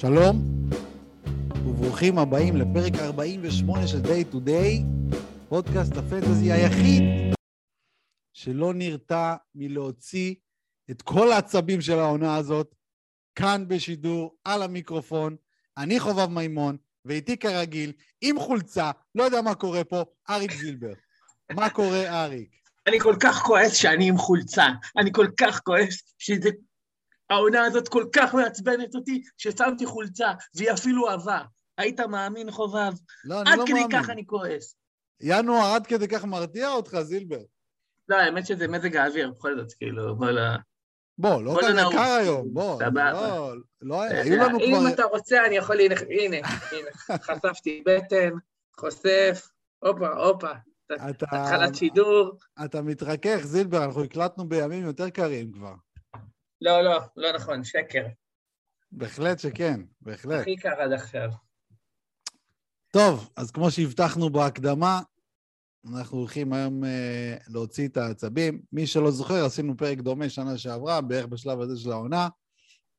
שלום, וברוכים הבאים לפרק 48 של Day to Day, פודקאסט הפנטזי היחיד שלא נרתע מלהוציא את כל העצבים של העונה הזאת, כאן בשידור, על המיקרופון. אני חובב מימון, ואיתי כרגיל, עם חולצה, לא יודע מה קורה פה, אריק זילבר. מה קורה, אריק? אני כל כך כועס שאני עם חולצה. אני כל כך כועס שזה... העונה הזאת כל כך מעצבנת אותי, ששמתי חולצה, והיא אפילו עבה. היית מאמין, חובב? לא, אני לא מאמין. עד כדי כך אני כועס. ינואר עד כדי כך מרתיע אותך, זילבר. לא, האמת שזה מזג האוויר, בכל זאת, כאילו, בוא ל... בוא, לא בוא כזה נעוף. קר היום, בוא. סבבה. לא, לא, היו לנו אם כבר... אתה רוצה, אני יכול... הנה, הנה, חשפתי בטן, חושף, הופה, הופה. התחלת שידור. אתה מתרכך, זילבר, אנחנו הקלטנו בימים יותר קרים כבר. לא, לא, לא נכון, שקר. בהחלט שכן, בהחלט. הכי קר עד עכשיו. טוב, אז כמו שהבטחנו בהקדמה, אנחנו הולכים היום אה, להוציא את העצבים. מי שלא זוכר, עשינו פרק דומה שנה שעברה, בערך בשלב הזה של העונה.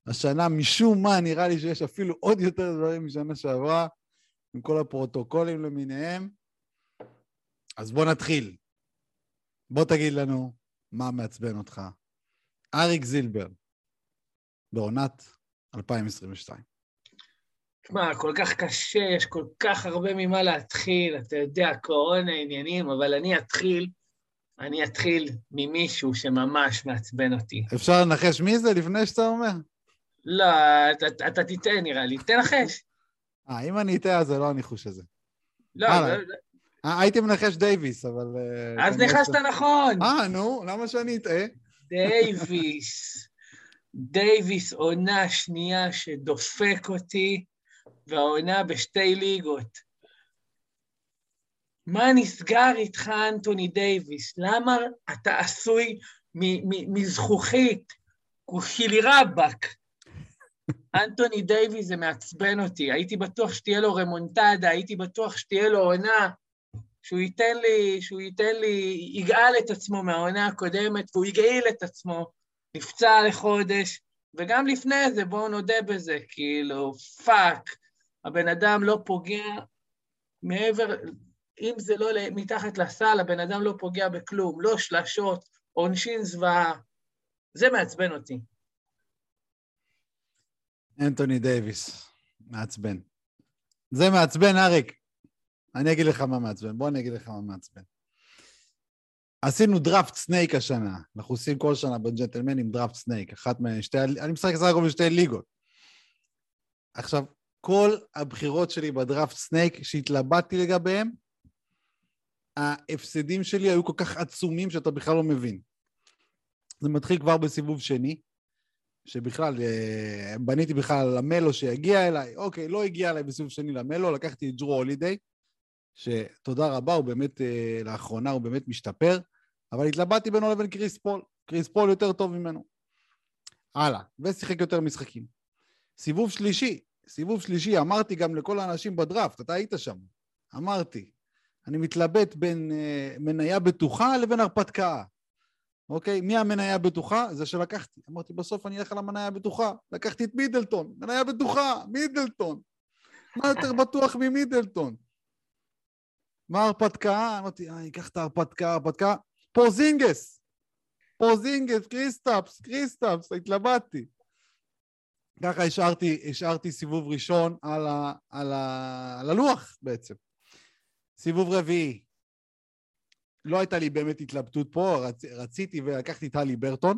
השנה, משום מה, נראה לי שיש אפילו עוד יותר דברים משנה שעברה, עם כל הפרוטוקולים למיניהם. אז בוא נתחיל. בוא תגיד לנו מה מעצבן אותך. אריק זילבר, בעונת 2022. תשמע, כל כך קשה, יש כל כך הרבה ממה להתחיל, אתה יודע, קורונה, עניינים, אבל אני אתחיל, אני אתחיל ממישהו שממש מעצבן אותי. אפשר לנחש מי זה לפני שאתה אומר? לא, אתה, אתה תיתן נראה לי, תנחש. אה, אם אני אטעה, אז זה לא הניחוש הזה. לא. לא, לא. אה, הייתי מנחש דייוויס, אבל... אה, אז ניחשת נכון. אה, נו, למה שאני אטעה? דייוויס. דייוויס, עונה שנייה שדופק אותי, והעונה בשתי ליגות. מה נסגר איתך, אנטוני דייוויס? למה אתה עשוי מזכוכית? כושילי רבאק. אנטוני דייוויס זה מעצבן אותי. הייתי בטוח שתהיה לו רמונטדה, הייתי בטוח שתהיה לו עונה, שהוא ייתן לי, שהוא ייתן לי, יגאל את עצמו מהעונה הקודמת, והוא יגאיל את עצמו. נפצע לחודש, וגם לפני זה, בואו נודה בזה, כאילו, fuck, הבן אדם לא פוגע מעבר, אם זה לא מתחת לסל, הבן אדם לא פוגע בכלום, לא שלשות, עונשין זוועה. זה מעצבן אותי. אנטוני דייוויס, מעצבן. זה מעצבן, אריק. אני אגיד לך מה מעצבן. בוא אני אגיד לך מה מעצבן. עשינו דראפט snake השנה. אנחנו עושים כל שנה בג'נטלמנים דראפט snake. אחת משתי... אני משחק סך הכל בשתי ליגות. עכשיו, כל הבחירות שלי בדראפט snake שהתלבטתי לגביהם, ההפסדים שלי היו כל כך עצומים שאתה בכלל לא מבין. זה מתחיל כבר בסיבוב שני, שבכלל, אה, בניתי בכלל על למלו שיגיע אליי, אוקיי, לא הגיע אליי בסיבוב שני למלו, לקחתי את ג'רו הולידיי, שתודה רבה, הוא באמת, אה, לאחרונה הוא באמת משתפר, אבל התלבטתי בינו לבין קריס פול, קריס פול יותר טוב ממנו. הלאה, ושיחק יותר משחקים. סיבוב שלישי, סיבוב שלישי, אמרתי גם לכל האנשים בדראפט, אתה היית שם, אמרתי, אני מתלבט בין אה, מניה בטוחה לבין הרפתקה. אוקיי? מי המניה הבטוחה? זה שלקחתי. אמרתי, בסוף אני אלך על המניה הבטוחה. לקחתי את מידלטון, מניה בטוחה, מידלטון. מה יותר בטוח ממידלטון? מה ההרפתקה? אמרתי, אה, אקח את ההרפתקה, ההרפתקה. פורזינגס! פורזינגס, קריסטאפס, קריסטאפס, התלבטתי. ככה השארתי, השארתי סיבוב ראשון על, ה, על, ה, על הלוח בעצם. סיבוב רביעי, לא הייתה לי באמת התלבטות פה, רצ, רציתי ולקחתי את הלי ברטון,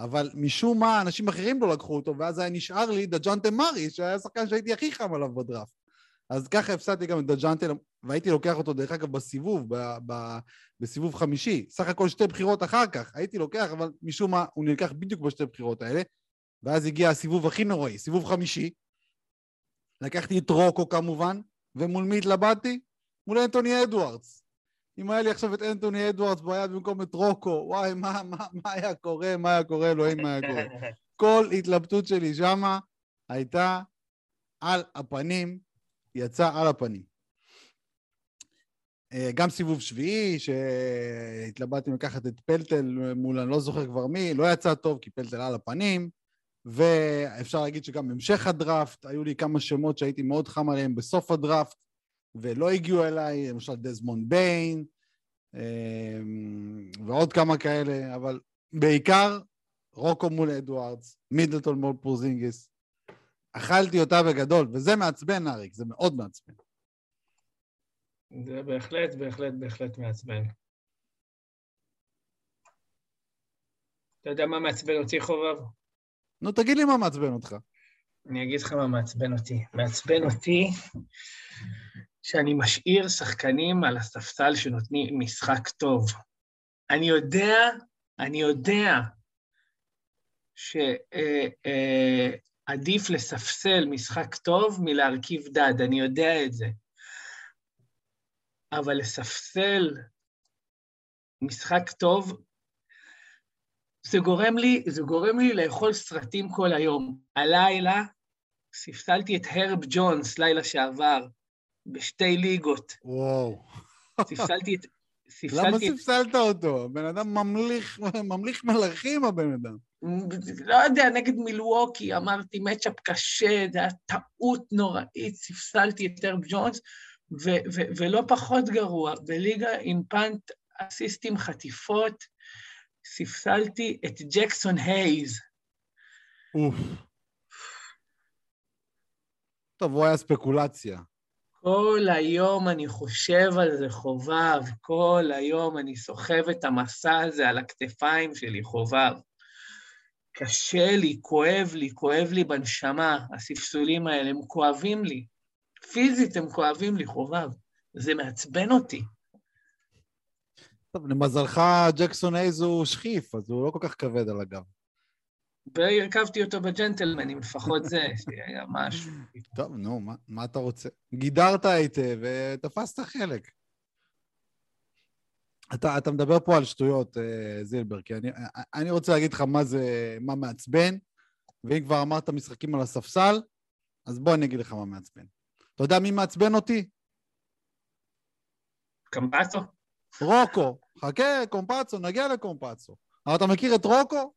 אבל משום מה אנשים אחרים לא לקחו אותו, ואז היה נשאר לי דג'אנטה מארי, שהיה השחקן שהייתי הכי חם עליו בדראפט. אז ככה הפסדתי גם את דג'אנטה, והייתי לוקח אותו, דרך אגב, בסיבוב, ב, ב, בסיבוב חמישי. סך הכל שתי בחירות אחר כך, הייתי לוקח, אבל משום מה הוא נלקח בדיוק בשתי בחירות האלה, ואז הגיע הסיבוב הכי נוראי, סיבוב חמישי. לקחתי את רוקו כמובן, ומול מי התלבטתי? מול אנטוני אדוארדס. אם היה לי עכשיו את אנטוני אדוארדס ביד במקום את רוקו, וואי, מה, מה, מה היה קורה, מה היה קורה, אלוהים, מה היה קורה. כל התלבטות שלי שמה הייתה על הפנים, יצא על הפנים. אה, גם סיבוב שביעי, שהתלבטתי לקחת את פלטל מול אני לא זוכר כבר מי, לא יצא טוב כי פלטל על הפנים, ואפשר להגיד שגם המשך הדראפט, היו לי כמה שמות שהייתי מאוד חם עליהם בסוף הדראפט, ולא הגיעו אליי, למשל דזמונד ביין, אמ, ועוד כמה כאלה, אבל בעיקר רוקו מול אדוארדס, מידלטון מול פורזינגיס. אכלתי אותה בגדול, וזה מעצבן, אריק, זה מאוד מעצבן. זה בהחלט, בהחלט, בהחלט מעצבן. אתה יודע מה מעצבן אותי, חובב? נו, תגיד לי מה מעצבן אותך. אני אגיד לך מה מעצבן אותי. מעצבן אותי שאני משאיר שחקנים על הספסל שנותנים משחק טוב. אני יודע, אני יודע שעדיף לספסל משחק טוב מלהרכיב דד, אני יודע את זה. אבל לספסל משחק טוב, זה גורם לי, זה גורם לי לאכול סרטים כל היום. הלילה ספסלתי את הרב ג'ונס, לילה שעבר, בשתי ליגות. וואו. ספסלתי את... ספסלתי למה ספסלת אותו? הבן אדם ממליך, ממליך מלאכים, הבן אדם. לא יודע, נגד מילווקי, אמרתי, מצ'אפ קשה, זה היה טעות נוראית, ספסלתי את הרב ג'ונס, ו- ו- ולא פחות גרוע, בליגה פאנט אסיסטים חטיפות, ספסלתי את ג'קסון הייז. אוף. טוב, הוא היה ספקולציה. כל היום אני חושב על זה, חובב, כל היום אני סוחב את המסע הזה על הכתפיים שלי, חובב. קשה לי, כואב לי, כואב לי בנשמה, הספסולים האלה, הם כואבים לי. פיזית הם כואבים לי, חובב. זה מעצבן אותי. טוב, למזלך ג'קסון אייז הוא שכיף, אז הוא לא כל כך כבד על הגב. והרכבתי אותו בג'נטלמנים, לפחות זה, שהיה משהו. טוב, נו, מה, מה אתה רוצה? גידרת היטב ותפסת חלק. אתה, אתה מדבר פה על שטויות, אה, זילבר, כי אני, אני רוצה להגיד לך מה זה, מה מעצבן, ואם כבר אמרת משחקים על הספסל, אז בוא אני אגיד לך מה מעצבן. אתה יודע מי מעצבן אותי? קמפצו. רוקו. חכה, קומפצו, נגיע לקומפצו. אבל אתה מכיר את רוקו?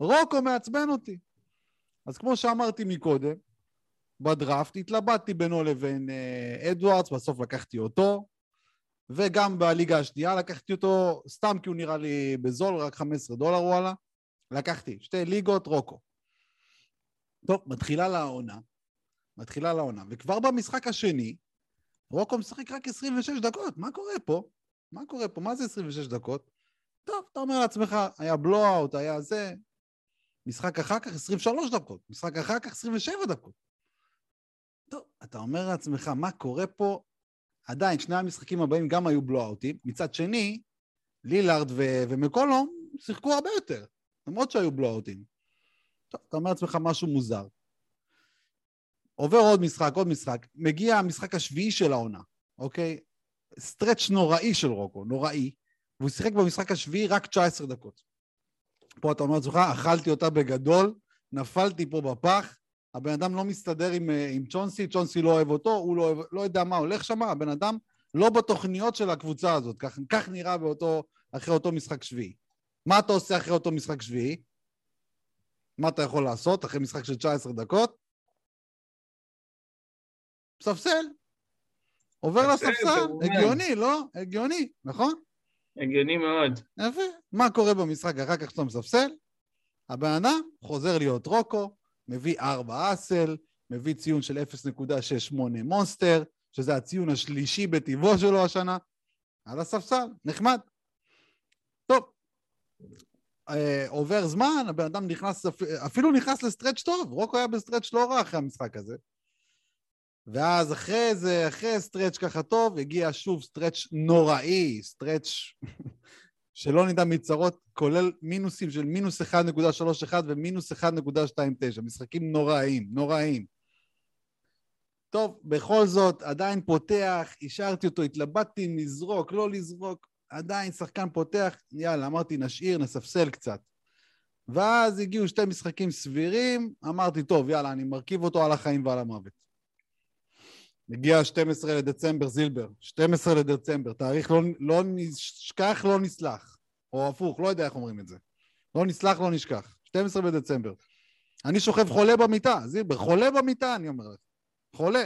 רוקו מעצבן אותי. אז כמו שאמרתי מקודם, בדראפט התלבטתי בינו לבין אה, אדוארדס, בסוף לקחתי אותו, וגם בליגה השנייה לקחתי אותו סתם כי הוא נראה לי בזול, רק 15 דולר וואלה. לקחתי שתי ליגות, רוקו. טוב, מתחילה לעונה, מתחילה לעונה, וכבר במשחק השני, רוקו משחק רק 26 דקות, מה קורה פה? מה קורה פה? מה זה 26 דקות? טוב, אתה אומר לעצמך, היה בלואו-אוט, היה זה, משחק אחר כך 23 דקות, משחק אחר כך 27 דקות. טוב, אתה אומר לעצמך, מה קורה פה? עדיין, שני המשחקים הבאים גם היו בלואוטים. מצד שני, לילארד ו- ומקולום שיחקו הרבה יותר, למרות שהיו בלואוטים. טוב, אתה אומר לעצמך משהו מוזר. עובר עוד משחק, עוד משחק, מגיע המשחק השביעי של העונה, אוקיי? stretch נוראי של רוקו, נוראי, והוא שיחק במשחק השביעי רק 19 דקות. פה אתה אומר לעצמך, אכלתי אותה בגדול, נפלתי פה בפח, הבן אדם לא מסתדר עם, אה, עם צ'ונסי, צ'ונסי לא אוהב אותו, הוא לא, אוהב, לא יודע מה הולך שם, הבן אדם לא בתוכניות של הקבוצה הזאת, כך, כך נראה באותו, אחרי אותו משחק שביעי. מה אתה עושה אחרי אותו משחק שביעי? מה אתה יכול לעשות אחרי משחק של 19 דקות? ספסל. עובר לספסל, הגיוני, לא? הגיוני, נכון? הגיוני מאוד. יפה. מה קורה במשחק אחר כך שאתה מספסל? הבן אדם חוזר להיות רוקו, מביא 4 אסל, מביא ציון של 0.68 מונסטר, שזה הציון השלישי בטיבו שלו השנה, על הספסל, נחמד. טוב, אה, עובר זמן, הבן אדם נכנס, אפילו נכנס ל stretch טוב, רוקו היה ב stretch לא רע אחרי המשחק הזה. ואז אחרי זה, אחרי stretch ככה טוב, הגיע שוב stretch נוראי, stretch שלא נדע מצרות, כולל מינוסים של מינוס 1.31 ומינוס 1.29, משחקים נוראיים, נוראיים. טוב, בכל זאת, עדיין פותח, השארתי אותו, התלבטתי אם לזרוק, לא לזרוק, עדיין שחקן פותח, יאללה, אמרתי, נשאיר, נספסל קצת. ואז הגיעו שתי משחקים סבירים, אמרתי, טוב, יאללה, אני מרכיב אותו על החיים ועל המוות. מגיע 12 לדצמבר, זילבר, 12 לדצמבר, תאריך לא, לא נשכח, לא נסלח. או הפוך, לא יודע איך אומרים את זה. לא נסלח, לא נשכח. 12 בדצמבר. אני שוכב חולה במיטה, זילבר, חולה במיטה, אני אומר לך. חולה.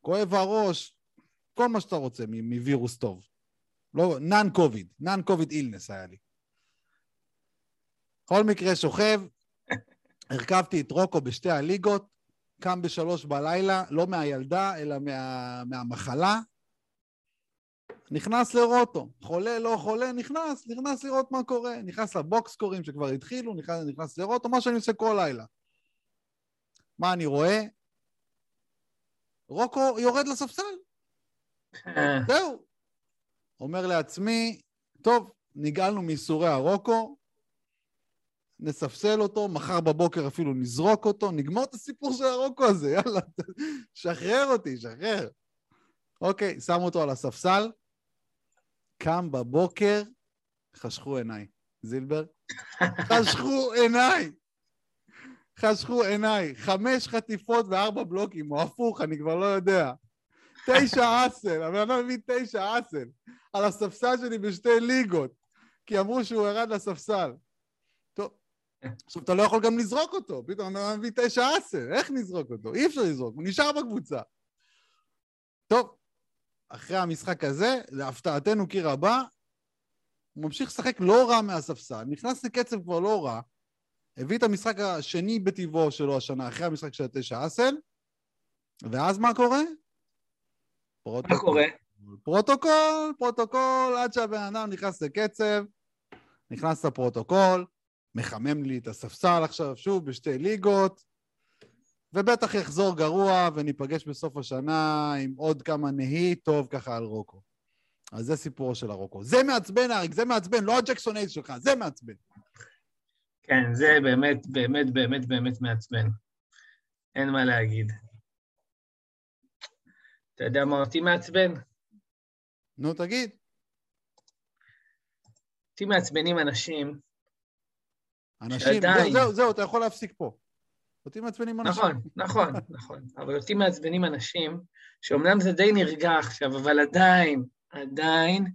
כואב הראש, כל מה שאתה רוצה מווירוס טוב. לא, נאן קוביד, נאן קוביד אילנס היה לי. בכל מקרה, שוכב, הרכבתי את רוקו בשתי הליגות, קם בשלוש בלילה, לא מהילדה, אלא מה, מהמחלה. נכנס לראות אותו. חולה, לא חולה, נכנס, נכנס לראות מה קורה. נכנס לבוקסקורים שכבר התחילו, נכנס, נכנס לראות אותו, מה שאני עושה כל לילה. מה אני רואה? רוקו יורד לספסל. זהו. אומר לעצמי, טוב, נגאלנו מייסורי הרוקו, נספסל אותו, מחר בבוקר אפילו נזרוק אותו, נגמור את הסיפור של הרוקו הזה, יאללה, שחרר אותי, שחרר. אוקיי, שם אותו על הספסל, קם בבוקר, חשכו עיניי. זילבר? חשכו עיניי! חשכו עיניי. חמש חטיפות וארבע בלוקים, או הפוך, אני כבר לא יודע. תשע אסל, הבן אדם מביא תשע אסל, על הספסל שלי בשתי ליגות, כי אמרו שהוא ירד לספסל. עכשיו אתה לא יכול גם לזרוק אותו, פתאום אתה מביא תשע אסל, איך נזרוק אותו? אי אפשר לזרוק, הוא נשאר בקבוצה. טוב, אחרי המשחק הזה, להפתעתנו כי רבה, הוא ממשיך לשחק לא רע מהספסל, נכנס לקצב כבר לא רע, הביא את המשחק השני בטבעו שלו השנה, אחרי המשחק של התשע אסל, ואז מה קורה? פרוטוקול. מה קורה? פרוטוקול, פרוטוקול, עד שהבן אדם נכנס לקצב, נכנס לפרוטוקול, מחמם לי את הספסל עכשיו שוב בשתי ליגות, ובטח יחזור גרוע וניפגש בסוף השנה עם עוד כמה נהי טוב ככה על רוקו. אז זה סיפורו של הרוקו. זה מעצבן, אריק, זה מעצבן, לא הג'קסון אייז שלך, זה מעצבן. כן, זה באמת, באמת, באמת, באמת מעצבן. אין מה להגיד. אתה יודע מה אותי מעצבן? נו, תגיד. אותי מעצבנים אנשים אנשים, זהו, זהו, אתה יכול להפסיק פה. אותי מעצבנים אנשים. נכון, נכון, נכון. אבל אותי מעצבנים אנשים, שאומנם זה די נרגע עכשיו, אבל עדיין, עדיין,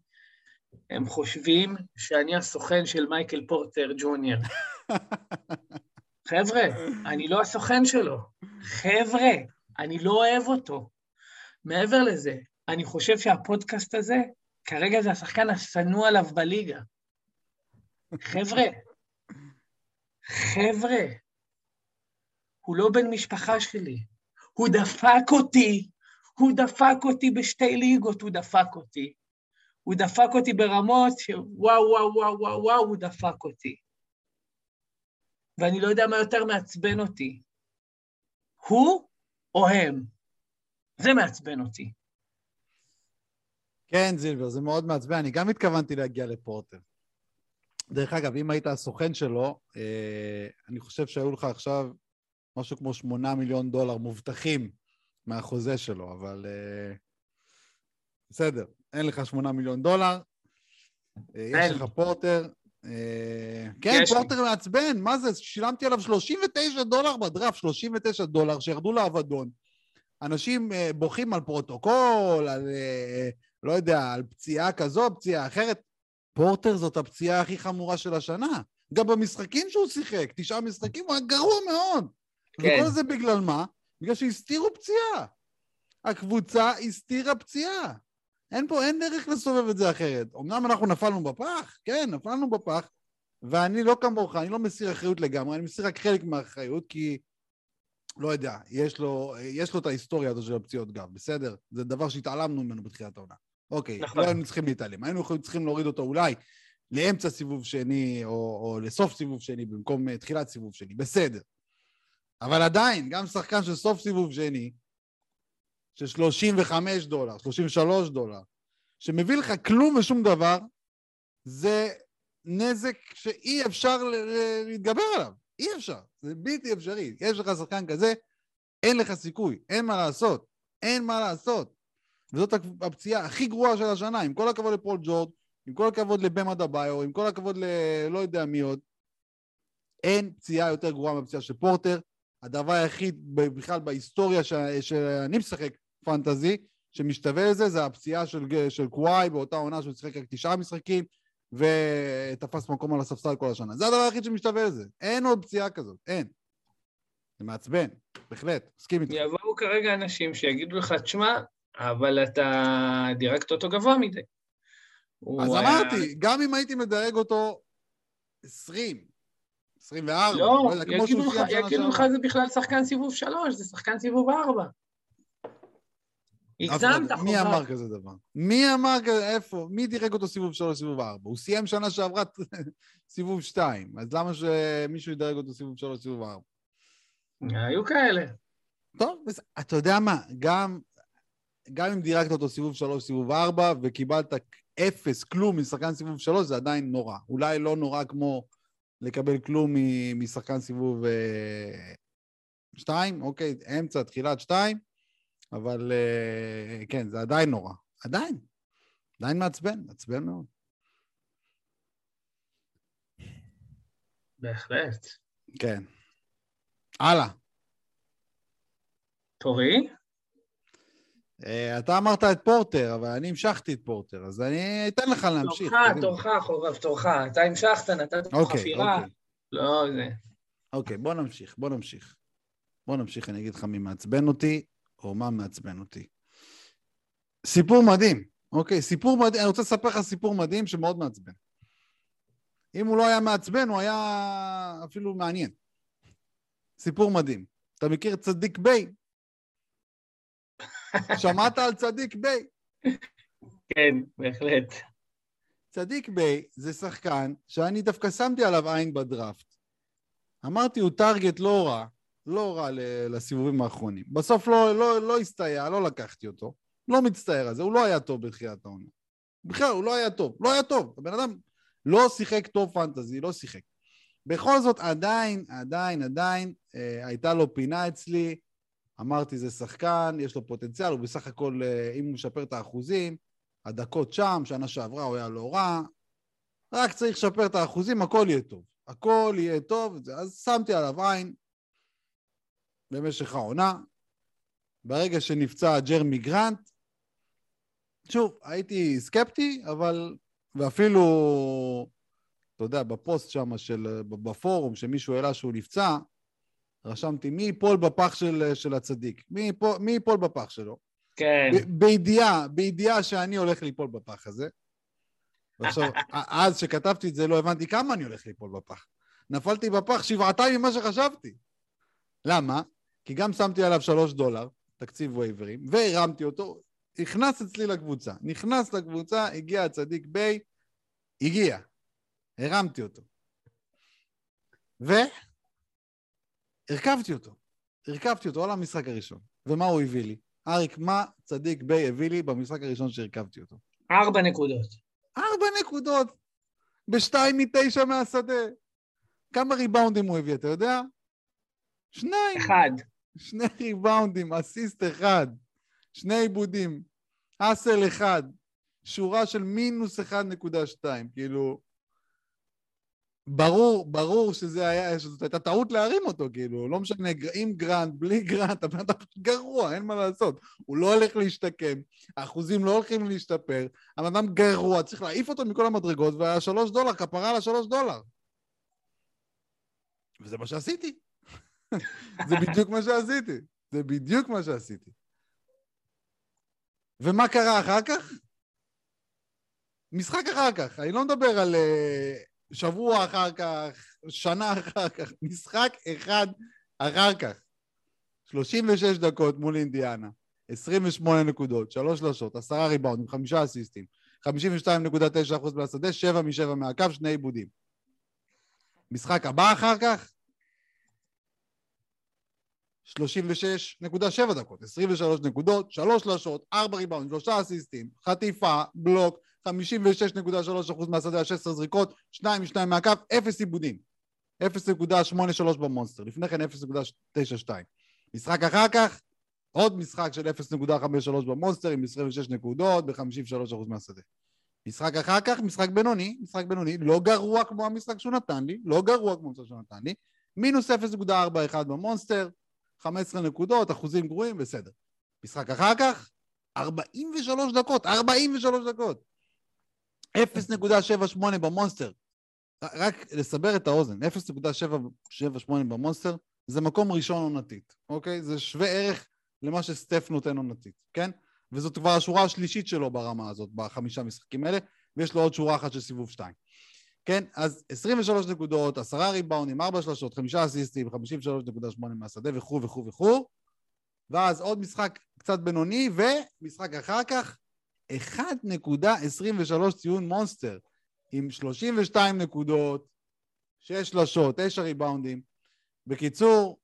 הם חושבים שאני הסוכן של מייקל פורטר ג'וניור. חבר'ה, אני לא הסוכן שלו. חבר'ה, אני לא אוהב אותו. מעבר לזה, אני חושב שהפודקאסט הזה, כרגע זה השחקן השנוא עליו בליגה. חבר'ה, חבר'ה, הוא לא בן משפחה שלי. הוא דפק אותי, הוא דפק אותי בשתי ליגות, הוא דפק אותי. הוא דפק אותי ברמות שוואו, וואו, וואו, וואו, וואו, הוא דפק אותי. ואני לא יודע מה יותר מעצבן אותי. הוא או הם? זה מעצבן אותי. כן, זילבר, זה מאוד מעצבן. אני גם התכוונתי להגיע לפורטר. דרך אגב, אם היית הסוכן שלו, אה, אני חושב שהיו לך עכשיו משהו כמו שמונה מיליון דולר מובטחים מהחוזה שלו, אבל אה, בסדר, אין לך שמונה מיליון דולר, אה, יש לך פורטר. כן, פורטר מעצבן, מה זה? שילמתי עליו 39 דולר בדראפט, 39 דולר שירדו לאבדון. אנשים בוכים על פרוטוקול, על, לא יודע, על פציעה כזו, פציעה אחרת. פורטר זאת הפציעה הכי חמורה של השנה. גם במשחקים שהוא שיחק, תשעה משחקים, הוא היה גרוע מאוד. כן. וכל זה בגלל מה? בגלל שהסתירו פציעה. הקבוצה הסתירה פציעה. אין פה, אין דרך לסובב את זה אחרת. אמנם אנחנו נפלנו בפח, כן, נפלנו בפח, ואני לא כמוך, אני לא מסיר אחריות לגמרי, אני מסיר רק חלק מהאחריות, כי לא יודע, יש לו, יש לו את ההיסטוריה הזו של הפציעות גם, בסדר? זה דבר שהתעלמנו ממנו בתחילת העונה. אוקיי, נכון. לא היינו צריכים להתעלם. היינו צריכים להוריד אותו אולי לאמצע סיבוב שני, או, או לסוף סיבוב שני במקום uh, תחילת סיבוב שני, בסדר. אבל עדיין, גם שחקן של סוף סיבוב שני, של 35 דולר, 33 דולר, שמביא לך כלום ושום דבר, זה נזק שאי אפשר להתגבר עליו. אי אפשר. זה בלתי אפשרי. יש לך שחקן כזה, אין לך סיכוי, אין מה לעשות. אין מה לעשות. וזאת הפציעה הכי גרועה של השנה, עם כל הכבוד לפול ג'ורד, עם כל הכבוד לבמה דביו, עם כל הכבוד ללא יודע מי עוד. אין פציעה יותר גרועה מהפציעה של פורטר. הדבר היחיד בכלל בהיסטוריה ש... שאני משחק פנטזי, שמשתווה לזה, זה הפציעה של, של קוואי באותה עונה שהוא שיחק רק תשעה משחקים, ותפס מקום על הספסל כל השנה. זה הדבר היחיד שמשתווה לזה. אין עוד פציעה כזאת, אין. זה מעצבן, בהחלט, מסכים איתך. יבואו כרגע אנשים שיגידו לך, תשמע, אבל אתה דירקת אותו גבוה מדי. אז היה... אמרתי, גם אם הייתי מדרג אותו 20, 24, לא, לא יודע, יגידו לך, יגידו לך זה בכלל שחקן סיבוב 3, זה שחקן סיבוב 4. הגזמת, חובה. מי אמר כזה דבר? מי אמר כזה, איפה? מי דירק אותו סיבוב 3, סיבוב 4? הוא סיים שנה שעברה סיבוב 2, אז למה שמישהו ידרג אותו סיבוב 3, סיבוב 4? היו כאלה. טוב, אתה יודע מה, גם, גם אם דירקת אותו סיבוב 3, סיבוב 4, וקיבלת אפס, כלום משחקן סיבוב 3, זה עדיין נורא. אולי לא נורא כמו לקבל כלום משחקן סיבוב 2, אה, אוקיי, אמצע, תחילת 2, אבל אה, כן, זה עדיין נורא. עדיין. עדיין מעצבן, מעצבן מאוד. בהחלט. כן. הלאה. תורי? Uh, אתה אמרת את פורטר, אבל אני המשכתי את פורטר, אז אני אתן לך להמשיך. תורך, תורך, חורב, תורך. אתה המשכת, נתת פה okay, חפירה. Okay. לא, זה... אוקיי, בוא נמשיך, בוא נמשיך. בוא נמשיך, אני אגיד לך מי מעצבן אותי, או מה מעצבן אותי. סיפור מדהים, אוקיי? סיפור מדהים, אני רוצה לספר לך סיפור מדהים שמאוד מעצבן. אם הוא לא היה מעצבן, הוא היה אפילו מעניין. סיפור מדהים. אתה מכיר צדיק ביי? שמעת על צדיק ביי? כן, בהחלט. צדיק ביי זה שחקן שאני דווקא שמתי עליו עין בדראפט. אמרתי, הוא טארגט לא רע, לא רע לסיבובים האחרונים. בסוף לא, לא, לא הסתייע, לא לקחתי אותו. לא מצטער על זה, הוא לא היה טוב בתחילת העונה. בכלל, הוא לא היה טוב. לא היה טוב. הבן אדם לא שיחק טוב פנטזי, לא שיחק. בכל זאת, עדיין, עדיין, עדיין, אה, הייתה לו פינה אצלי. אמרתי, זה שחקן, יש לו פוטנציאל, הוא בסך הכל, אה, אם הוא משפר את האחוזים, הדקות שם, שנה שעברה הוא היה לא רע, רק צריך לשפר את האחוזים, הכל יהיה טוב. הכל יהיה טוב, אז שמתי עליו עין במשך העונה. ברגע שנפצע ג'רמי גרנט, שוב, הייתי סקפטי, אבל, ואפילו, אתה יודע, בפוסט שם בפורום, שמישהו העלה שהוא נפצע, רשמתי מי ייפול בפח של, של הצדיק, מי ייפול, מי ייפול בפח שלו. כן. בידיעה, בידיעה שאני הולך ליפול בפח הזה. ועכשיו, אז שכתבתי את זה לא הבנתי כמה אני הולך ליפול בפח. נפלתי בפח שבעתיים ממה שחשבתי. למה? כי גם שמתי עליו שלוש דולר, תקציב וייברים, והרמתי אותו, נכנס אצלי לקבוצה. נכנס לקבוצה, הגיע הצדיק ביי, הגיע. הרמתי אותו. והרכבתי אותו. הרכבתי אותו על המשחק הראשון. ומה הוא הביא לי? אריק, מה צדיק ביי הביא לי במשחק הראשון שהרכבתי אותו? ארבע נקודות. ארבע נקודות! בשתיים מתשע מהשדה. כמה ריבאונדים הוא הביא, אתה יודע? שניים. אחד. שני ריבאונדים, אסיסט אחד. שני עיבודים. אסל אחד. שורה של מינוס 1.2. כאילו, ברור, ברור שזה היה, שזאת הייתה טעות להרים אותו, כאילו, לא משנה, עם גרנט, בלי גרנט, הבן אדם גרוע, אין מה לעשות. הוא לא הולך להשתקם, האחוזים לא הולכים להשתפר, הבן אדם גרוע, צריך להעיף אותו מכל המדרגות, והשלוש דולר, כפרה על השלוש דולר. וזה מה שעשיתי. זה בדיוק מה שעשיתי. זה בדיוק מה שעשיתי. ומה קרה אחר כך? משחק אחר כך, אני לא מדבר על... Uh, שבוע אחר כך, שנה אחר כך, משחק אחד אחר כך. 36 דקות מול אינדיאנה, 28 נקודות, 3 שלושות, 10 ריבאונדים, 5 אסיסטים, 52.9% מהשדה, 7 מ-7 מהקו, 2 עיבודים. משחק הבא אחר כך, 36.7 דקות, 23 נקודות, 3 שלושות, 4 ריבאונדים, 3 אסיסטים, חטיפה, בלוק, 56.3% מהשדה, 16 זריקות, 2 מ-2 מהקו, 0 עיבודים. 0.83 במונסטר, לפני כן 0.92. משחק אחר כך, עוד משחק של 0.53 במונסטר עם 26 נקודות ב-53% מהשדה. משחק אחר כך, משחק בינוני, משחק בינוני, לא גרוע כמו המשחק שהוא נתן לי, לא גרוע כמו המשחק שהוא נתן לי, מינוס 0.41 במונסטר, 15 נקודות, אחוזים גרועים, בסדר. משחק אחר כך, 43 דקות, 43 דקות. 0.78 במונסטר. רק לסבר את האוזן, 0.78 במונסטר זה מקום ראשון עונתית, אוקיי? זה שווה ערך למה שסטף נותן עונתית, כן? וזאת כבר השורה השלישית שלו ברמה הזאת, בחמישה משחקים האלה, ויש לו עוד שורה אחת של סיבוב שתיים. כן, אז 23 נקודות, 10 ריבאונים, 4 שלושות, 5 אסיסטים, 53.8 מהשדה וכו' וכו' וכו', ואז עוד משחק קצת בינוני, ומשחק אחר כך, 1.23 ציון מונסטר, עם 32 נקודות, 6 שלשות, 9 ריבאונדים. בקיצור,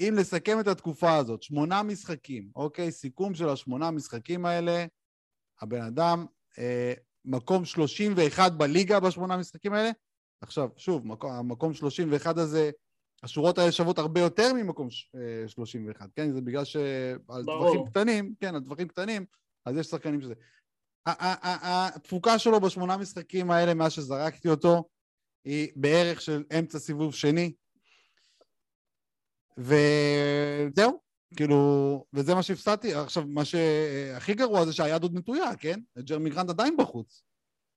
אם לסכם את התקופה הזאת, שמונה משחקים, אוקיי? סיכום של השמונה משחקים האלה, הבן אדם אה, מקום 31 בליגה בשמונה משחקים האלה. עכשיו, שוב, מקום, המקום 31 הזה, השורות האלה שוות הרבה יותר ממקום 31, אה, כן? זה בגלל שעל דברים קטנים, כן, על דברים קטנים, אז יש שחקנים שזה. התפוקה שלו בשמונה משחקים האלה, מאז שזרקתי אותו, היא בערך של אמצע סיבוב שני. וזהו, כאילו, וזה מה שהפסדתי. עכשיו, מה שהכי גרוע זה שהיד עוד נטויה, כן? ג'רמי גרנט עדיין בחוץ.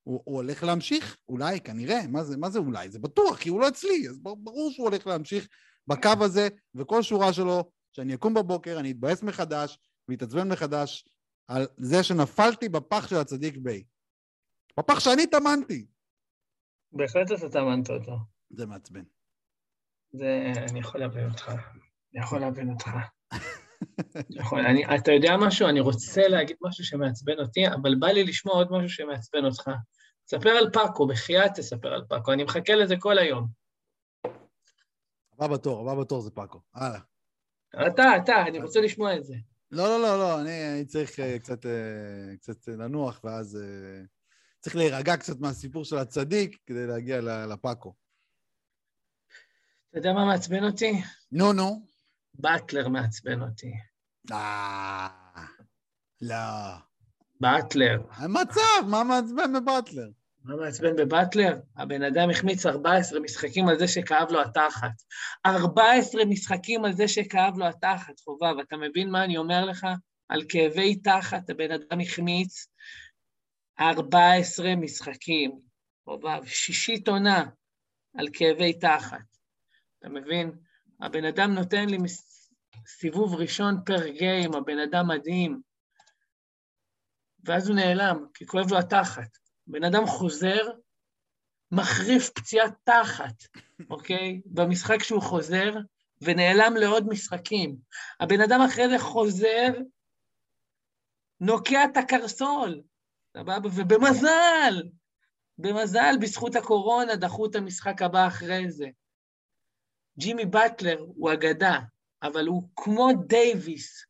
הוא, הוא הולך להמשיך? אולי, כנראה. מה זה, מה זה אולי? זה בטוח, כי הוא לא אצלי, אז ברור שהוא הולך להמשיך בקו הזה, וכל שורה שלו, שאני אקום בבוקר, אני אתבאס מחדש, ואתעצבן מחדש על זה שנפלתי בפח של הצדיק ביי. בפח שאני טמנתי. בהחלט אתה טמנת אותו. זה מעצבן. זה, אני יכול להבין אותך. אני יכול להבין אותך. נכון, אני, אתה יודע משהו? אני רוצה להגיד משהו שמעצבן אותי, אבל בא לי לשמוע עוד משהו שמעצבן אותך. תספר על פאקו, בחייאת תספר על פאקו, אני מחכה לזה כל היום. הבא בתור, הבא בתור זה פאקו, הלאה. אתה, אתה, אני רוצה לשמוע את זה. לא, לא, לא, לא, אני, אני צריך uh, קצת, uh, קצת לנוח, ואז uh, צריך להירגע קצת מהסיפור של הצדיק כדי להגיע לפאקו. אתה יודע מה מעצבן אותי? נו, נו. באטלר מעצבן אותי. אה... לא. באטלר. המצב, מה מעצבן בבאטלר? מה מעצבן בבאטלר? הבן אדם החמיץ 14 משחקים על זה שכאב לו התחת. 14 משחקים על זה שכאב לו התחת, חובב. אתה מבין מה אני אומר לך? על כאבי תחת הבן אדם החמיץ 14 משחקים, חובב. שישית עונה על כאבי תחת. אתה מבין? הבן אדם נותן לי סיבוב ראשון פר גיים, הבן אדם מדהים. ואז הוא נעלם, כי כואב לו התחת. בן אדם חוזר, מחריף פציעת תחת, אוקיי? במשחק שהוא חוזר, ונעלם לעוד משחקים. הבן אדם אחרי זה חוזר, נוקע את הקרסול, סבבה? ובמזל, במזל, בזכות הקורונה, דחו את המשחק הבא אחרי זה. ג'ימי באטלר הוא אגדה, אבל הוא כמו דייוויס,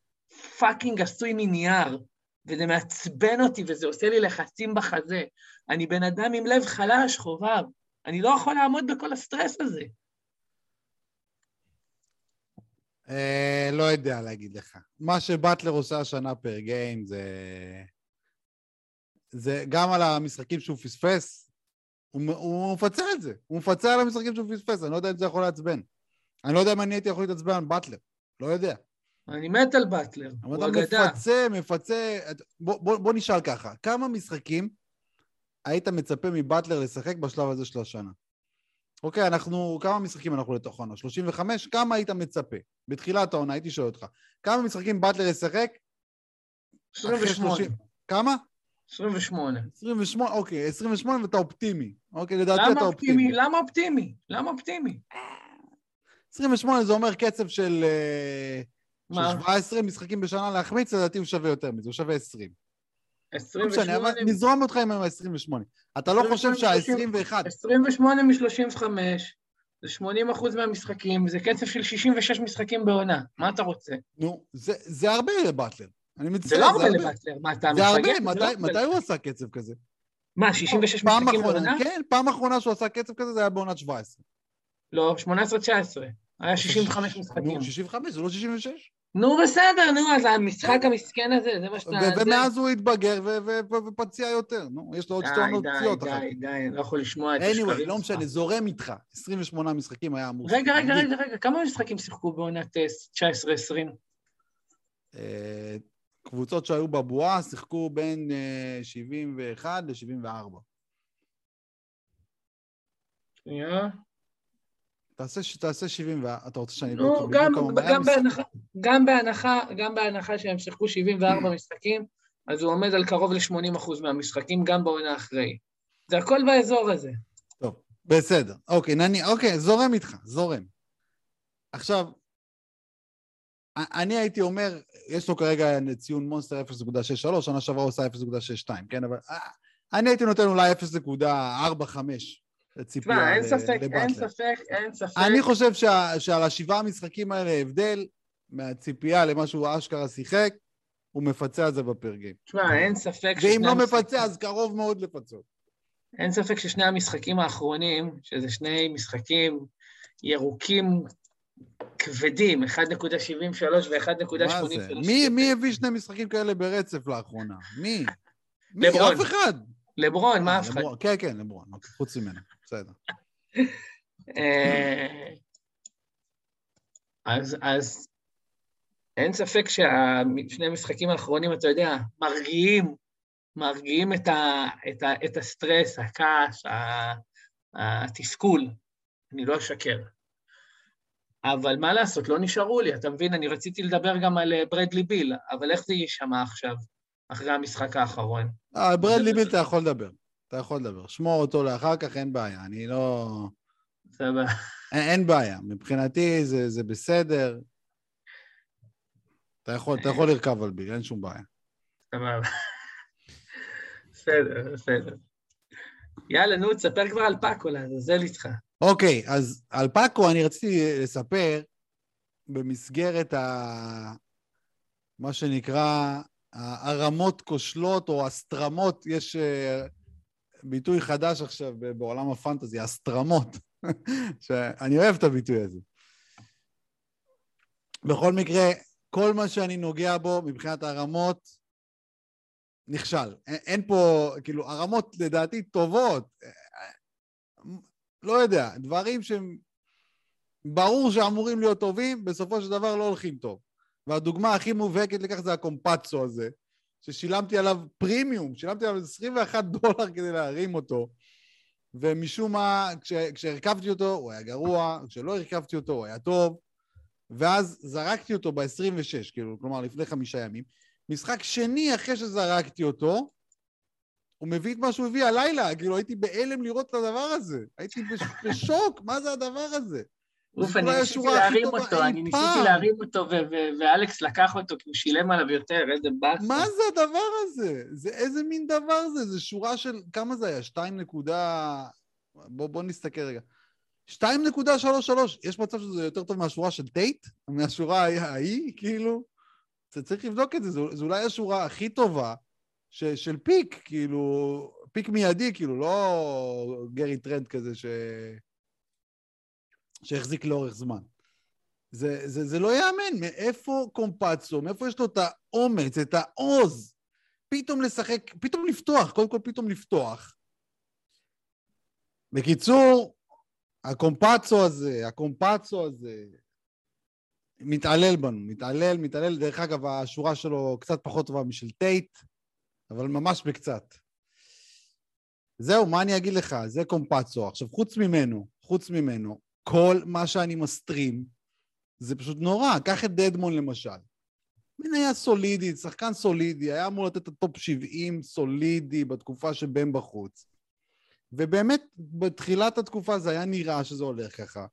fucking עשוי מנייר, וזה מעצבן אותי וזה עושה לי לחצים בחזה. אני בן אדם עם לב חלש, חובב. אני לא יכול לעמוד בכל הסטרס הזה. אה, לא יודע להגיד לך. מה שבטלר עושה השנה per game זה... זה גם על המשחקים שהוא פספס, הוא, הוא מפצה את זה. הוא מפצה על המשחקים שהוא פספס, אני לא יודע אם זה יכול לעצבן. אני לא יודע אם אני הייתי יכול להתעצבן על באטלר, לא יודע. אני מת על באטלר, הוא אגדה. מפצה, מפצה... בוא, בוא, בוא נשאל ככה, כמה משחקים היית מצפה מבטלר לשחק בשלב הזה של השנה? אוקיי, אנחנו... כמה משחקים אנחנו לתוך העונה? 35? כמה היית מצפה? בתחילת העונה, הייתי שואל אותך. כמה משחקים באטלר ישחק? 28. כמה? 28. 28, אוקיי, 28 ואתה אופטימי. אוקיי, לדעתי אתה אופטימי. למה אופטימי? למה אופטימי? 28 זה אומר קצב של, אה, של 17 משחקים בשנה להחמיץ, לדעתי הוא שווה יותר מזה, הוא שווה 20. 28... לא משנה, נזרום אותך עם ה-28. אתה לא חושב שה-21... 28 מ-35, זה 80 אחוז מהמשחקים, זה קצב של 66 משחקים בעונה, מה אתה רוצה? נו, זה, זה הרבה לבטלר. אני מצטער, זה לא הרבה לבטלר, מה אתה מפגר? זה הרבה, מתי, מתי הוא עשה קצב כזה? מה, 66 משחקים בעונה? כן, פעם אחרונה שהוא עשה קצב כזה זה היה בעונת 17. לא, 18-19. היה 65 משחקים. נו, 65, זה לא 66? נו, בסדר, נו, אז המשחק המסכן הזה, זה מה שאתה... ומאז הוא התבגר ופציע יותר, נו, יש לו עוד שתי עונות פציעות אחר. די, די, די, אני לא יכול לשמוע את השקרים שלך. anyway, לא משנה, זורם איתך. 28 משחקים היה אמור... רגע, רגע, רגע, רגע, כמה משחקים שיחקו בעונת 19-20? אה, הקבוצות שהיו בבועה שיחקו בין אה, 71 ל-74. שנייה. תעשה, תעשה 70, ו- אתה רוצה שאני נו, אבדוק גם, גם, בהנחה, גם, בהנחה, גם בהנחה שהם שיחקו 74 משחקים, אז הוא עומד על קרוב ל-80% מהמשחקים, גם בעונה אחרי. זה הכל באזור הזה. טוב, בסדר. אוקיי, נני, אוקיי, זורם איתך, זורם. עכשיו, אני הייתי אומר, יש לו כרגע ציון מונסטר 0.63, שנה שעברה הוא עושה 0.62, כן? אבל אני הייתי נותן אולי 0.45 לציפייה תשמע, אין ספק, אין לבטלר. ספק, אין ספק. אני חושב שה, שעל השבעה המשחקים האלה הבדל מהציפייה למה שהוא אשכרה שיחק, הוא מפצה על זה בפרגים. תשמע, אין ספק ואם לא מפצה, אז קרוב מאוד לפצות. אין ספק ששני המשחקים האחרונים, שזה שני משחקים ירוקים כבדים, 1.73 ו-1.83. מה זה? מי, מי הביא שני משחקים כאלה ברצף לאחרונה? מי? מי? לברון. אף אחד. לברון, מה אה, אף אחד? כן, כן, לברון. אוקיי, חוץ ממנו, בסדר. אה, אז, אז אין ספק ששני המשחקים האחרונים, אתה יודע, מרגיעים, מרגיעים את, ה, את, ה, את הסטרס, הכעס, התסכול, אני לא אשקר. אבל מה לעשות, לא נשארו לי, אתה מבין? אני רציתי לדבר גם על אה, ברדלי ביל, אבל איך זה יישמע עכשיו, אחרי המשחק האחרון? אה, ברדלי ביל אתה יכול לדבר. אתה יכול לדבר. שמור אותו לאחר כך, אין בעיה. אני לא... סבבה. אין, אין בעיה. מבחינתי זה, זה בסדר. אתה יכול, אתה יכול לרכב על ביל, אין שום בעיה. סבבה. בסדר, בסדר. יאללה, נו, תספר כבר על פאקו, לעזאזל איתך. אוקיי, אז על פאקו אני רציתי לספר במסגרת ה... מה שנקרא הרמות כושלות או הסטרמות, יש אה, ביטוי חדש עכשיו בעולם הפנטזי, הסטרמות, שאני אוהב את הביטוי הזה. בכל מקרה, כל מה שאני נוגע בו מבחינת הרמות, נכשל. אין פה, כאילו, הרמות לדעתי טובות. לא יודע, דברים שהם ברור שאמורים להיות טובים, בסופו של דבר לא הולכים טוב. והדוגמה הכי מובהקת לכך זה הקומפצו הזה, ששילמתי עליו פרימיום, שילמתי עליו 21 דולר כדי להרים אותו, ומשום מה, כש, כשהרכבתי אותו הוא היה גרוע, כשלא הרכבתי אותו הוא היה טוב, ואז זרקתי אותו ב-26, כאילו, כלומר לפני חמישה ימים. משחק שני אחרי שזרקתי אותו, הוא מביא את מה שהוא הביא הלילה, כאילו הייתי בהלם לראות את הדבר הזה. הייתי בש- בשוק, מה זה הדבר הזה? אוף, אני ניסיתי להרים אותו, אני ניסיתי. להרים אותו, ואלכס לקח אותו, כי הוא שילם עליו יותר, איזה באסה. מה זה הדבר הזה? זה איזה מין דבר זה? זה שורה של, כמה זה היה? 2 נקודה... בוא, בוא נסתכל רגע. 2.33, יש מצב שזה יותר טוב מהשורה של טייט? מהשורה ההיא- ההיא, כאילו? זה צריך לבדוק את זה, זו, זו אולי השורה הכי טובה ש, של pick, כאילו, pick מיידי, כאילו, לא גארי טרנט כזה ש... שהחזיק לאורך זמן. זה, זה, זה לא ייאמן, מאיפה קמפאצו, מאיפה יש לו את האומץ, את העוז, פתאום לשחק, פתאום לפתוח, קודם כל פתאום לפתוח. בקיצור, הקמפאצו הזה, הקמפאצו הזה, מתעלל בנו, מתעלל, מתעלל. דרך אגב, השורה שלו קצת פחות טובה משל טייט, אבל ממש בקצת. זהו, מה אני אגיד לך? זה קמפאצו. עכשיו, חוץ ממנו, חוץ ממנו, כל מה שאני מסטרים, זה פשוט נורא. קח את דדמון למשל. מניה סולידית, שחקן סולידי, היה אמור לתת את ה top 70 סולידי בתקופה שבן בחוץ. ובאמת, בתחילת התקופה זה היה נראה שזה הולך ככה.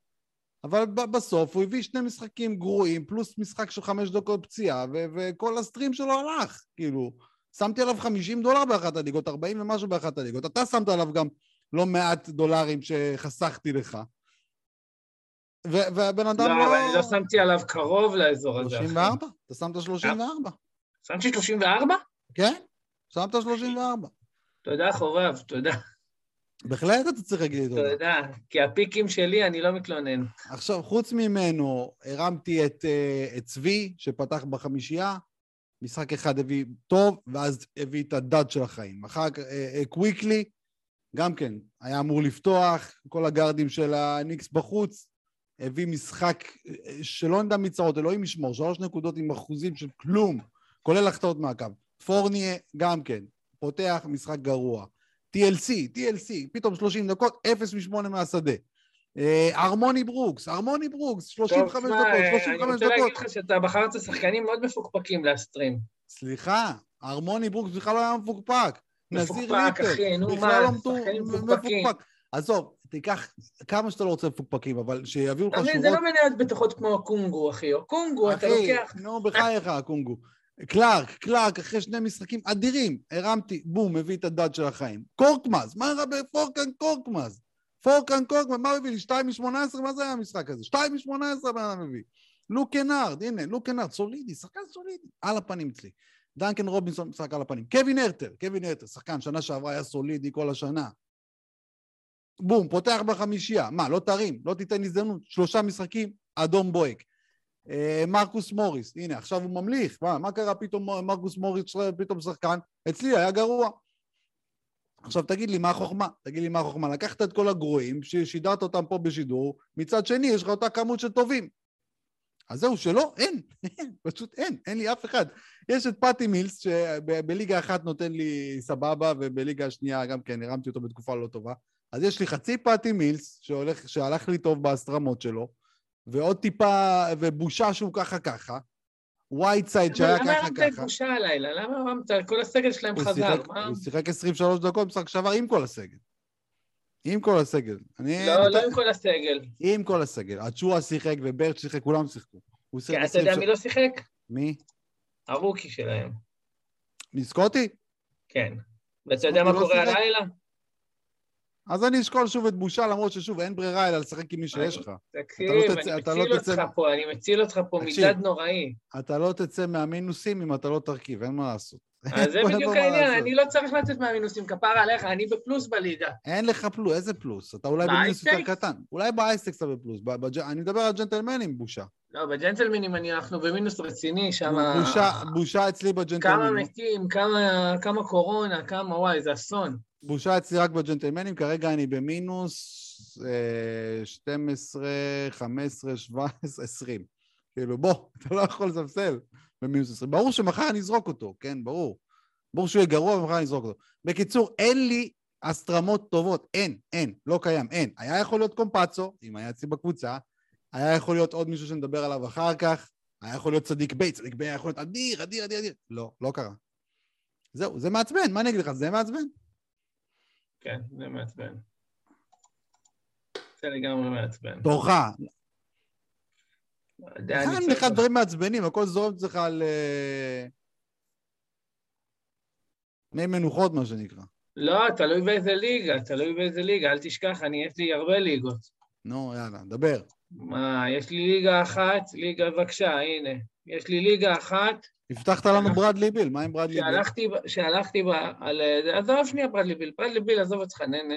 אבל בסוף הוא הביא שני משחקים גרועים, פלוס משחק של חמש דקות פציעה, ו- וכל הסטרים שלו הלך, כאילו. שמתי עליו 50 דולר באחת הליגות, 40 ומשהו באחת הליגות. אתה שמת עליו גם לא מעט דולרים שחסכתי לך. והבן אדם לא, אבל אני לא שמתי עליו קרוב לאזור הזה. אחי. 34? אתה שמת 34. שמתי 34? כן, שמת 34. תודה, חובב, תודה. בהחלט אתה צריך להגיד תודה. תודה. כי הפיקים שלי, אני לא מתלונן. עכשיו, חוץ ממנו, הרמתי את, אה, את צבי, שפתח בחמישייה, משחק אחד הביא טוב, ואז הביא את הדד של החיים. אחר כך, אה, אה, קוויקלי, גם כן, היה אמור לפתוח, כל הגארדים של הניקס בחוץ, הביא משחק אה, שלא נדע מצרות, אלוהים ישמור, שלוש נקודות עם אחוזים של כלום, כולל החטאות מהקו. פורניה, גם כן, פותח משחק גרוע. TLC, TLC, פתאום 30 דקות, 0 מ-8 מהשדה. אה, ארמוני ברוקס, ארמוני ברוקס, 35 טוב, דקות, תשמע, 35 אני רוצה דקות. להגיד לך שאתה בחרת שחקנים מאוד מפוקפקים להסטרים. סליחה, ארמוני ברוקס בכלל לא היה מפוקפק. נזיר מפוקפק, אחי, נו בכלל מה, לא שחקנים מפוקפקים. מפוקפק. עזוב, תיקח כמה שאתה לא רוצה מפוקפקים, אבל שיביאו לך שורות... זה לא מניות בטוחות כמו קונגו, אחי. או קונגו, אתה אחי, לוקח... נו, בחייך, הקונגו. קלארק, קלארק, אחרי שני משחקים אדירים, הרמתי, בום, מביא את ה dud של החיים. קורקמאז, מה רע בפורקן קורקמאז? פורקן קורקמאז, מה הביא לי? 2 מ-18? מה זה היה המשחק הזה? 2 מ-18 הבן אדם מביא. לוק קנארד, הנה, לוק קנארד, סולידי, שחקן סולידי, על הפנים אצלי. דנקן רובינסון משחק על הפנים. קווין הרטר, קווין הרטר, שחקן, שנה שעברה היה סולידי כל השנה. בום, פותח בחמישייה. מה, לא תרים, לא תיתן הזדמנות. שלושה משחקים, אדום בוהק. אה, מרקוס מוריס, הנה, עכשיו הוא ממליך. מה, מה קרה פתאום מרקוס מוריס פתאום שחקן? אצלי היה גרוע. עכשיו תגיד לי מה החוכמה, תגיד לי מה החוכמה. לקחת את כל הגרועים, ששידרת אותם פה בשידור, מצד שני יש לך אותה כמות של טובים. אז זהו, שלא, אין, אין, פשוט אין, אין לי אף אחד. יש את פאטי מילס, שבליגה אחת נותן לי סבבה, ובליגה השנייה גם כן, הרמתי אותו בתקופה לא טובה. אז יש לי חצי פאטי מילס, שהולך, שהלך לי טוב בהסטרמות שלו, ועוד טיפה, ובושה שהוא ככה ככה. ווייט סייד שהיה למה ככה הרמת את ככה. בושה הלילה? למה הרמת? כל הסגל שלהם חזר. שיחק- מה? הוא שיחק 23 דקות משחק שעבר עם כל הסגל. עם כל הסגל. אני... לא, לא עם כל הסגל. עם כל הסגל. הצ'ואה שיחק וברט שיחק, כולם שיחקו. הוא שיחק אתה יודע 20 מי לא שיחק? מי? הרוקי שלהם. מי סקוטי? כן. ואתה יודע מה לא קורה? הלילה? אז אני אשקול שוב את בושה, למרות ששוב, אין ברירה אלא לשחק עם מי שיש לך. תקשיב, לא אני לא מציל תצא- אותך פה, אני מציל אותך פה. מדד נוראי. אתה לא תצא מהמינוסים אם אתה לא תרכיב, אין מה לעשות. אז זה בדיוק העניין. אני לא צריך לצאת מהמינוסים, כפרה עליך, אני בפלוס בליגה. אין לך פלוס, איזה פלוס? אתה אולי במינוס יותר? קטן. אולי באייסטקס אתה בפלוס. אני מדבר על ג'נטלמנים, בושה. לא, בג'נטלמנים אני- אנחנו במינוס רציני, שם... בושה, בושה אצלי כמה בג'נטלמנים. מתים, כמה, כמה קורונה, כמה וואי, זה אסון. בושה אצלי רק בג'נטלמנים, כרגע אני במינוס אה, 12, 15, 17, 20. כאילו, בוא, אתה לא יכול לזלזל במינוס 20. ברור שמחר אני אזרוק אותו, כן, ברור. ברור שהוא יהיה גרוע ומחר אני אזרוק אותו. בקיצור, אין לי הסטרמות טובות, אין, אין, לא קיים, אין. היה יכול להיות קמפאצו, אם היה אצלי בקבוצה, היה יכול להיות עוד מישהו שנדבר עליו אחר כך, היה יכול להיות צדיק ביי, צדיק ביי היה יכול להיות אדיר, אדיר, אדיר, אדיר. לא, לא קרה. זהו, זה מעצבן, מה אני אגיד לך? זה מעצבן. כן, זה מעצבן. זה לגמרי מעצבן. תורך. אין צריך- לך דברים מעצבנים, הכל זורם אצלך על... אה, מי מנוחות, מה שנקרא. לא, תלוי באיזה ליגה, תלוי באיזה ליגה, אל תשכח, אני, יש לי הרבה ליגות. נו, יאללה, דבר. מה, יש לי ליגה אחת, ליגה, בבקשה, הנה. יש לי ליגה אחת, הבטחת לנו ברדלי ביל, מה עם ברדלי ביל? שהלכתי, ב- שהלכתי בה על... אה, עזוב שנייה ברדלי ביל, ברדלי ביל, עזוב אותך, נהנה.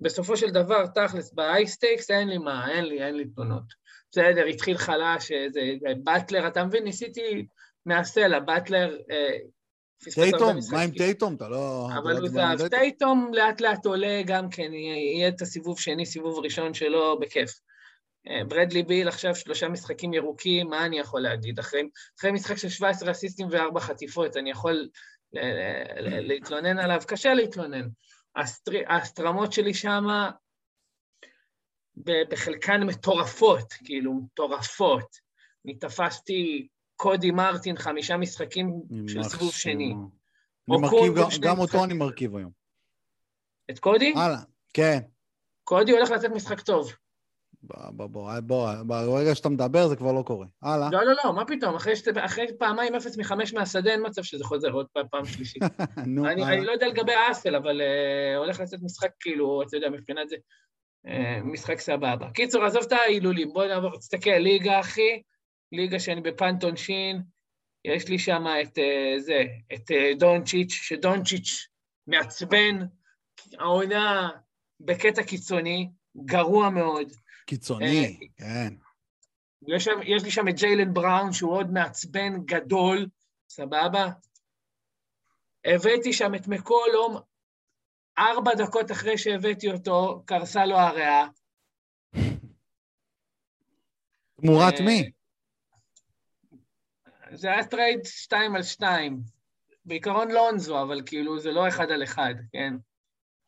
בסופו של דבר, תכלס, באייסטייקס אין לי מה, אין לי, אין לי תלונות. בסדר, התחיל חלש, זה, זה באטלר, אתה מבין, ניסיתי מהסלע, באטלר... אה, טייטום? מה עם טייטום? אתה לא... אתה אבל לא הוא זהב. טייטום? לאט לאט עולה גם כן, יהיה את הסיבוב שני, סיבוב ראשון שלו, בכיף. אה, ברדלי ביל עכשיו שלושה משחקים ירוקים, מה אני יכול להגיד? אחרי, אחרי משחק של 17 אסיסטים וארבע חטיפות, אני יכול להתלונן עליו? קשה להתלונן. הסטר- ההסטרמות שלי שמה, ב- בחלקן מטורפות, כאילו, מטורפות. אני תפסתי קודי מרטין, חמישה משחקים של סיבוב שני. אני מרכיב, גם- גם אותו. אני מרכיב היום. את קודי? הלאה, כן. קודי הולך לצאת משחק טוב. בוא, בוא, בוא, ברגע שאתה מדבר זה כבר לא קורה. הלאה. לא, לא, לא, מה פתאום? אחרי, שת, אחרי פעמיים אפס מחמש מהשדה אין מצב שזה חוזר עוד פעם, פעם שלישית. נו, אני. אני לא יודע לגבי אסל, אבל uh, הולך לצאת משחק כאילו, אתה יודע, מבחינת זה, uh, משחק סבבה. קיצור, עזוב את ההילולים, בוא נעבור, תסתכל, ליגה, אחי, ליגה שאני בפאנט עונשין, יש לי שם את uh, זה, את uh, דונצ'יץ', שדונצ'יץ' מעצבן, העונה בקטע קיצוני, גרוע מאוד. קיצוני, אה, כן. יש, יש לי שם את ג'יילן בראון, שהוא עוד מעצבן גדול, סבבה? הבאתי שם את מקולום, ארבע דקות אחרי שהבאתי אותו, קרסה לו הריאה. תמורת אה, מי? זה היה trade שתיים על שתיים. בעיקרון לונזו, אבל כאילו זה לא אחד על אחד, כן?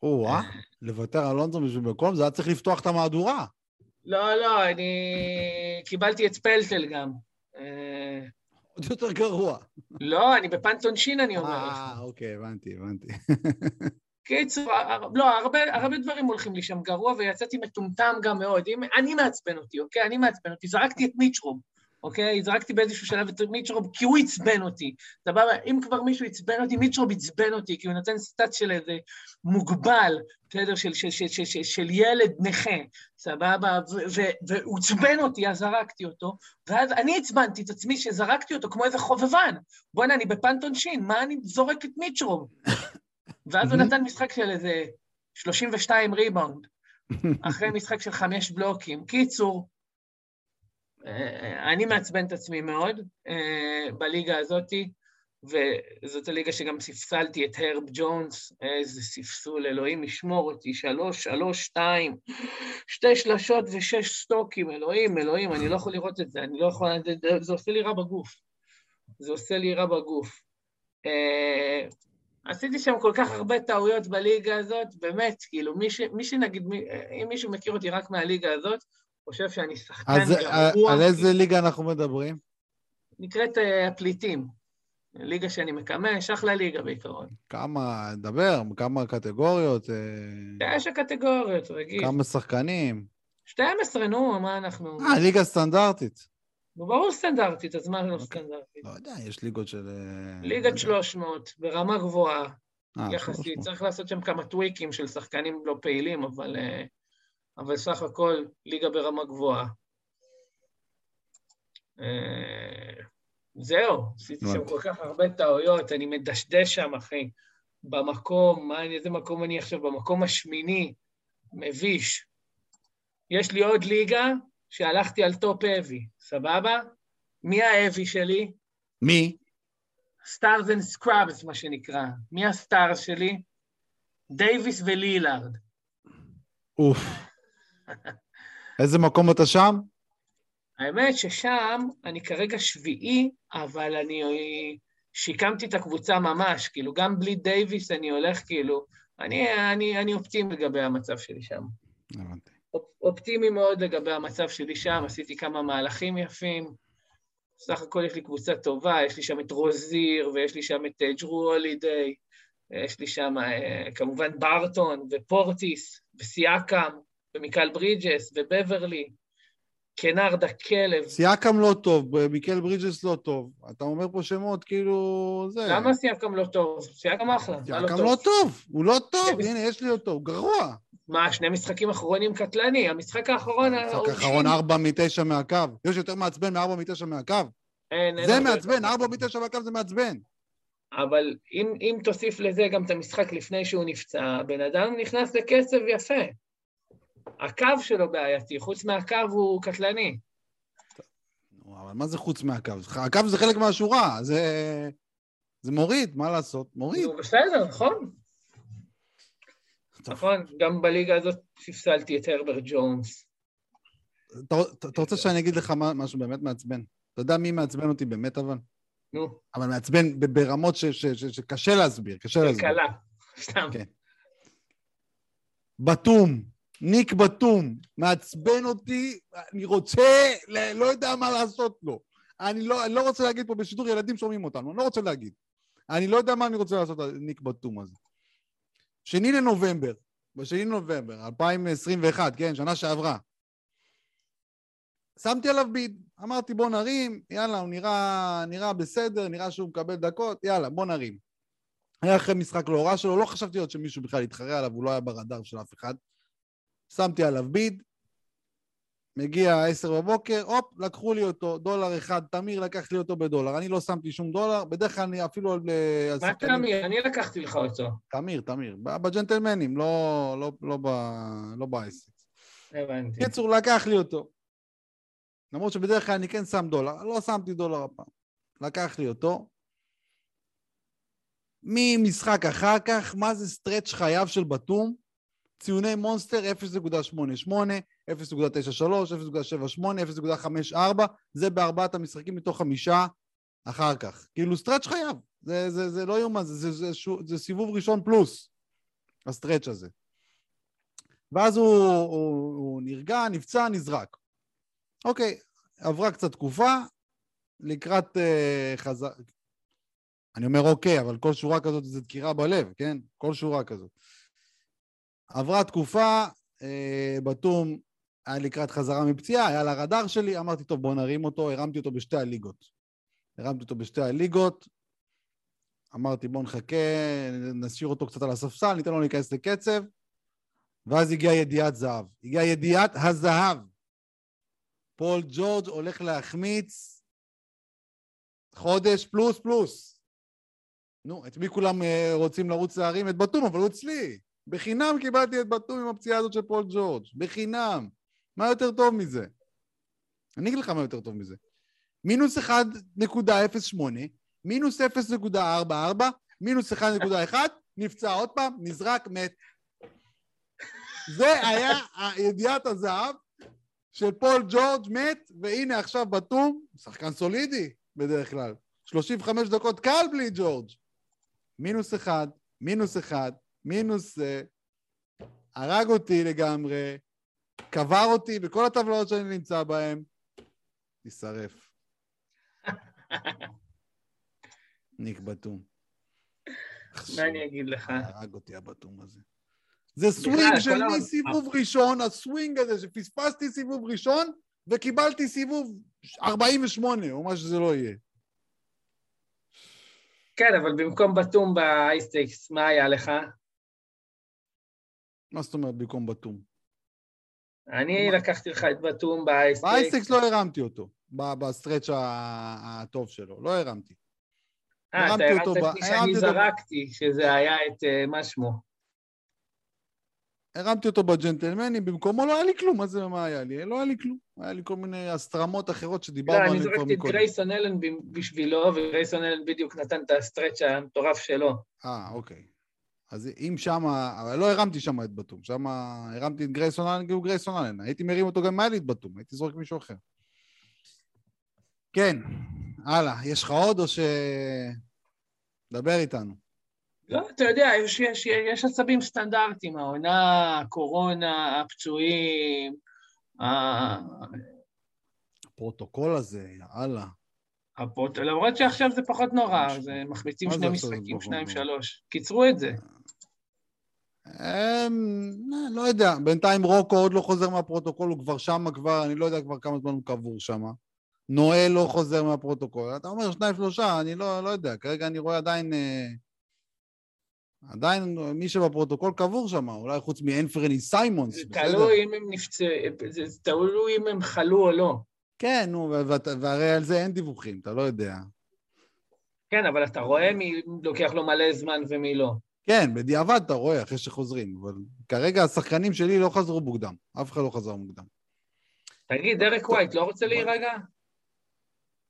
או-אה, לוותר על לונזו בשביל מקולום, זה היה צריך לפתוח את המהדורה. לא, לא, אני קיבלתי את ספלטל גם. אה, עוד יותר גרוע. לא, אני ב punt עונשין, אני אומר לך. אה, אוקיי, הבנתי, הבנתי. קיצור, לא, הרבה, הרבה דברים הולכים לי שם גרוע, ויצאתי מטומטם גם מאוד. אם, אני מעצבן אותי, אוקיי? אני מעצבן אותי. זרקתי את מיצ'רום, אוקיי? זרקתי באיזשהו שלב את מיצ'רום, כי הוא עצבן אותי. סבבה? אם כבר מישהו עצבן אותי, מיצ'רום עצבן אותי, כי הוא נותן סטאצ של איזה מוגבל, בסדר? של, של, של, של, של, של ילד נכה, סבבה? והוא עצבן אותי, אז זרקתי אותו, ואז אני עצבנתי את עצמי שזרקתי אותו כמו איזה חובבן. בוא'נה, אני בפנטון שין, מה אני זורק את מיצ'רום? ואז הוא. נתן משחק של איזה 32 ריבאונד, אחרי משחק של חמש בלוקים. קיצור, אני מעצבן את עצמי מאוד אה, בליגה הזאתי, וזאת הליגה שגם ספסלתי את הרב ג'ונס, איזה ספסול, אלוהים ישמור אותי, שלוש, שלוש, שתיים, שתי שלשות ושש סטוקים, אלוהים, אלוהים, אני לא יכול לראות את זה, אני לא יכול, זה עושה לי רע בגוף. זה עושה לי רע בגוף. אה, עשיתי שם כל כך הרבה טעויות בליגה הזאת, באמת, כאילו, מי, ש, מי שנגיד, מי, אם מישהו מכיר אותי רק מהליגה הזאת, חושב שאני שחקן אז אה, גרוע. על איזה ליגה אנחנו מדברים? נקראת אה, הפליטים. ליגה שאני מקמש, אחלה ליגה בעיקרון. כמה, דבר, כמה קטגוריות, אה, תשע קטגוריות, רגיל. כמה שחקנים. 12, נו, מה אנחנו... אה, ליגה סטנדרטית. ברור סטנדרטית, אז מה לא סטנדרטית? לא יודע, יש ליגות של... ליגת יודע. 300, ברמה גבוהה, יחסית. 300. צריך לעשות שם כמה טוויקים של שחקנים לא פעילים, אבל, אבל סך הכל ליגה ברמה גבוהה. אה, זהו, עשיתי שם. כל כך הרבה טעויות, אני מדשדש שם, אחי. במקום, מה, איזה מקום אני עכשיו? במקום השמיני, מביש. יש לי עוד ליגה שהלכתי על top heavy, סבבה? מי ה heavy שלי? מי? stars and scrubs, מה שנקרא. מי ה stars שלי? דייוויס ולילארד. אוף. איזה מקום אתה שם? האמת ששם אני כרגע שביעי, אבל אני שיקמתי את הקבוצה ממש, כאילו, גם בלי דייוויס אני הולך, כאילו, אני, אני, אני אופטימי לגבי המצב שלי שם. הבנתי. אופ- אופטימי מאוד לגבי המצב שלי שם, עשיתי כמה מהלכים יפים. סך הכל יש לי קבוצה טובה, יש לי שם את רוזיר, ויש לי שם את אה, ג'רו הולידיי, יש לי שם אה, כמובן ברטון, ופורטיס, וסיאקם, ומיקל ברידג'ס, ובברלי, קנרד הכלב. סיאקם לא טוב, מיקל ברידג'ס לא טוב. אתה אומר פה שמות כאילו... זה... למה סיאקם לא טוב? סיאקם אחלה, לא סיאקם טוב? לא טוב, הוא לא טוב. הנה, יש לי אותו, הוא גרוע. מה, שני משחקים אחרונים קטלני? המשחק האחרון... המשחק האחרון ארבע מתשע מהקו. יש יותר מעצבן מארבע מתשע מהקו. אין, אין זה מעצבן. ארבע מתשע מהקו זה מעצבן. אבל אם, אם תוסיף לזה גם את המשחק לפני שהוא נפצע, הבן אדם נכנס לקצב יפה. הקו שלו בעייתי, חוץ מהקו הוא קטלני. אבל מה זה חוץ מהקו? הקו זה חלק מהשורה, זה... זה מוריד, מה לעשות? מוריד. בסדר, נכון? נכון, גם בליגה הזאת ספסלתי את הרברט ג'ונס. אתה- רוצה שאני אגיד לך מה- משהו באמת מעצבן? אתה יודע מי מעצבן אותי באמת אבל? נו, אבל מעצבן ברמות ש- ש- ש- שקשה להסביר, קשה להסביר. כלכלה. סתם. כן. בתום, ניק בתום, מעצבן אותי, אני רוצה, לא יודע מה לעשות לו. אני לא, אני לא רוצה להגיד פה בשידור, ילדים שומעים אותנו, אני לא רוצה להגיד. אני לא יודע מה אני רוצה לעשות ניק בתום הזה. שני לנובמבר, בשני לנובמבר, 2021, כן, שנה שעברה. שמתי עליו ביד, אמרתי בוא נרים, יאללה, הוא נראה, נראה בסדר, נראה שהוא מקבל דקות, יאללה, בוא נרים. היה אחרי משחק לא רע שלו, לא חשבתי עוד שמישהו בכלל יתחרה עליו, הוא לא היה ברדאר של אף אחד. שמתי עליו bid, מגיע עשר בבוקר, הופ, לקחו לי אותו, דולר אחד, תמיר לקח לי אותו בדולר. אני לא שמתי שום דולר, בדרך כלל אני אפילו על... אה, מה תמיר? אני לקחתי לך אותו. תמיר, תמיר, בג'נטלמנים, לא, לא, לא, לא בעסק. הבנתי. קיצור, לקח לי אותו. למרות שבדרך כלל אני כן שם דולר, לא שמתי דולר הפעם. לקח לי אותו. ממשחק אחר כך, מה זה stretch חייו של בתום? ציוני מונסטר 0.88, 0.93, 0.78, 0.54, זה בארבעת המשחקים מתוך חמישה אחר כך. כאילו, stretch חייב. זה, זה, זה לא יאומן, זה, זה, זה, זה, זה סיבוב ראשון פלוס, ה stretch הזה. ואז הוא, הוא, הוא נרגע, נפצע, נזרק. אוקיי, עברה קצת תקופה, לקראת uh, חזר... אני אומר אוקיי, אבל כל שורה כזאת זה דקירה בלב, כן? כל שורה כזאת. עברה תקופה, uh, בתום היה לקראת חזרה מפציעה, היה לרדאר שלי, אמרתי, טוב, בוא נרים אותו, הרמתי אותו בשתי הליגות. הרמתי אותו בשתי הליגות, אמרתי, בוא נחכה, נשאיר אותו קצת על הספסל, ניתן לו להיכנס לקצב, ואז הגיעה ידיעת זהב. הגיעה ידיעת הזהב. פול ג'ורג' הולך להחמיץ חודש פלוס פלוס. נו, את מי כולם uh, רוצים לרוץ להרים? את בתום, אבל הוא אצלי. בחינם קיבלתי את בתום עם הפציעה הזאת של פול ג'ורג'. בחינם. מה יותר טוב מזה? אני אגיד לך מה יותר טוב מזה. מינוס 1.08, מינוס 0.44, מינוס 1.1, נפצע עוד פעם, נזרק, מת. זה היה ידיעת הזהב של פול ג'ורג' מת, והנה עכשיו בתום, שחקן סולידי בדרך כלל. 35 דקות קל בלי ג'ורג'. מינוס אחד, מינוס אחד, מינוס זה, הרג אותי לגמרי, קבר אותי בכל הטבלאות שאני נמצא בהן, תישרף. ניק בתום. מה אני אגיד לך? הרג אותי הבתום הזה. זה סווינג של מסיבוב ראשון, הסווינג הזה שפספסתי סיבוב ראשון וקיבלתי סיבוב 48, או מה שזה לא יהיה. כן, אבל במקום בתום ב high stakes, מה היה לך? מה זאת אומרת במקום בתום? אני לקחתי לך את בתום באייסטקס. באייסטקס לא הרמתי אותו, ב stretch הטוב שלו, לא הרמתי. אה, אתה הרמת אותי שאני זרקתי, שזה היה את, אה, מה שמו? הרמתי אותו בג'נטלמנים, במקומו לא היה לי כלום, מה זה, מה היה לי? לא היה לי כלום. היה לי כל מיני הסטרמות אחרות שדיברנו עליהן כבר מקודם. לא, אני זרקתי את גרייסון אלן בשבילו, וגרייסון אלן בדיוק נתן את הסטרץ' המטורף שלו. אה, אוקיי. אז אם שמה, אבל לא הרמתי שם את בתום, שם הרמתי את גרייסון אלן הוא גרייסון אלן. הייתי מרים אותו גם אם היה לי את בתום, הייתי זורק מישהו אחר. כן, הלאה. יש לך עוד או ש... דבר איתנו. לא, אתה יודע, יש, יש, יש עצבים סטנדרטיים, העונה, הקורונה, הפצועים, ה... הפרוטוקול הזה, יאללה. הפרוט... למרות שעכשיו זה פחות נורא, זה מחמיצים שני משחקים, שניים, שלוש. קיצרו את זה. אמ, לא יודע, בינתיים רוקו עוד לא חוזר מהפרוטוקול, הוא כבר שמה כבר, אני לא יודע כבר כמה זמן הוא קבור שמה. נואל לא חוזר מהפרוטוקול. אתה אומר שניים שלושה, אני לא, לא יודע, כרגע אני רואה עדיין... אה, עדיין מי שבפרוטוקול קבור שם, אולי חוץ מאנפרני סיימונס. זה תלוי אם הם נפצעו, זה תלוי אם הם חלו או לא. כן, נו, והרי על זה אין דיווחים, אתה לא יודע. כן, אבל אתה רואה מי לוקח לו מלא זמן ומי לא. כן, בדיעבד אתה רואה אחרי שחוזרים, אבל כרגע השחקנים שלי לא חזרו מוקדם, אף אחד לא חזר מוקדם. תגיד, דרק ווייט לא רוצה להירגע?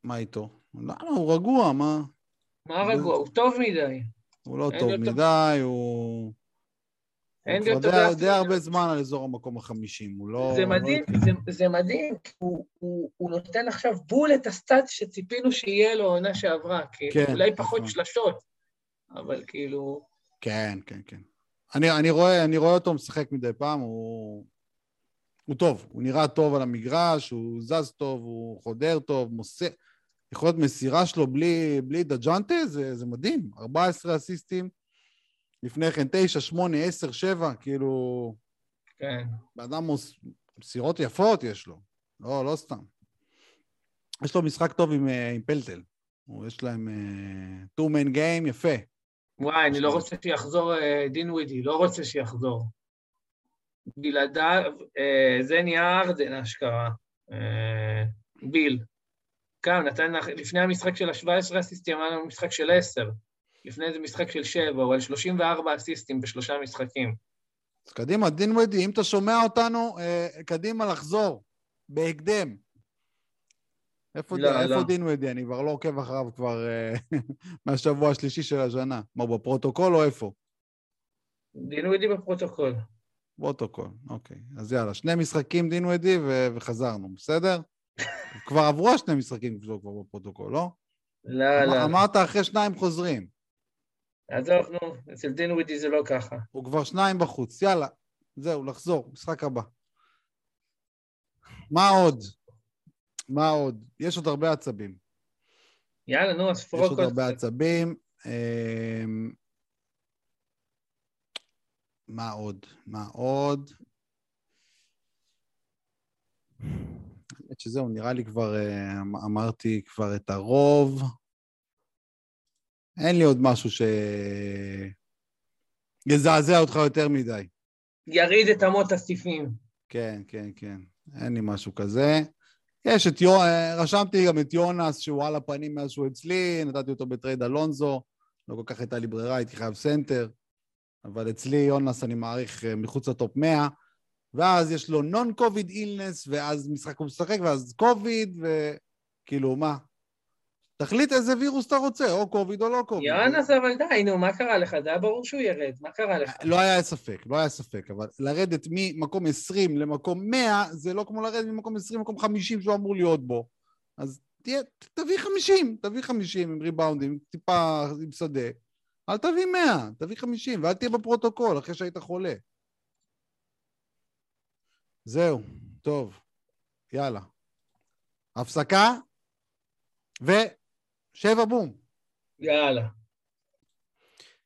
מה איתו? למה? הוא רגוע, מה? מה רגוע? הוא טוב מדי. הוא לא טוב מדי, הוא... אין לי אותו באף... די הרבה זמן על אזור המקום החמישים, הוא לא... זה מדהים, זה, זה מדהים, הוא, הוא, הוא נותן עכשיו בול את הסטאצ שציפינו שיהיה לו עונה שעברה, כי כן, אולי פחות נכון. שלשות, אבל כאילו... כן, כן, כן. אני, אני, רואה, אני רואה אותו משחק מדי פעם, הוא... הוא טוב, הוא נראה טוב על המגרש, הוא זז טוב, הוא חודר טוב, מוסר... יכול להיות מסירה שלו בלי, בלי דג'אנטה, זה, זה מדהים. 14 אסיסטים, לפני כן 9, 8, 10, 7, כאילו... כן. באדם מוס... מסירות יפות יש לו, לא, לא סתם. יש לו משחק טוב עם, אה, עם פלטל. יש להם uh, two man game יפה. וואי, אני לא רוצה שיחזור uh, דין ווידי, לא רוצה שיחזור. בלעדיו, זה נהיה ארדן אשכרה. ביל. גם נתן, לפני המשחק של ה-17 אסיסטים, היה לנו משחק של 10. לפני זה משחק של 7, או על 34 אסיסטים בשלושה משחקים. אז קדימה, דין ודי, אם אתה שומע אותנו, אה, קדימה לחזור, בהקדם. איפה, לא, איפה לא. דינווידי? אני כבר לא עוקב אחריו כבר אה, מהשבוע השלישי של השנה. מה, בפרוטוקול או איפה? דינווידי בפרוטוקול. פרוטוקול, אוקיי. אז יאללה, שני משחקים דינווידי וחזרנו, בסדר? כבר עברו השני משחקים כבר בפרוטוקול, לא? לא, לא. אמרת אחרי שניים חוזרים. עזוב, נו, אצל דינווידי זה לא ככה. הוא כבר שניים בחוץ, יאללה. זהו, לחזור, משחק הבא. מה עוד? מה עוד? יש עוד הרבה עצבים. יאללה, נו, אז יש פרוק עוד הרבה עצבים. אמ, מה עוד? מה עוד? האמת שזהו, נראה לי כבר אה, אמ- אמרתי כבר את הרוב. אין לי עוד משהו שיזעזע אותך יותר מדי. יריד את אמות הסיפים. כן, כן, כן. אין לי משהו כזה. יש את יונס, רשמתי גם את יונס, שהוא על הפנים מאז שהוא אצלי, נתתי אותו ב trade על לונזו, לא כל כך הייתה לי ברירה, הייתי חייב סנטר, אבל אצלי יונס אני מעריך אה, מחוץ ל top 100, ואז יש לו non-COVID illness, ואז משחק הוא משחק, ואז קוביד, וכאילו, מה? תחליט איזה וירוס אתה רוצה, או קוביד או לא קוביד. יואנס, אבל די, נו, מה קרה לך? זה היה ברור שהוא ירד, מה קרה לך? לא היה ספק, לא היה ספק, אבל לרדת ממקום 20 למקום 100, זה לא כמו לרדת ממקום 20 למקום 50 שהוא אמור להיות בו. אז תהיה, תביא 50, תביא 50 עם ריבאונדים, טיפה עם שדה. אל תביא 100, תביא 50, ואל תהיה בפרוטוקול אחרי שהיית חולה. זהו, טוב, יאללה. הפסקה, ושבע בום. יאללה.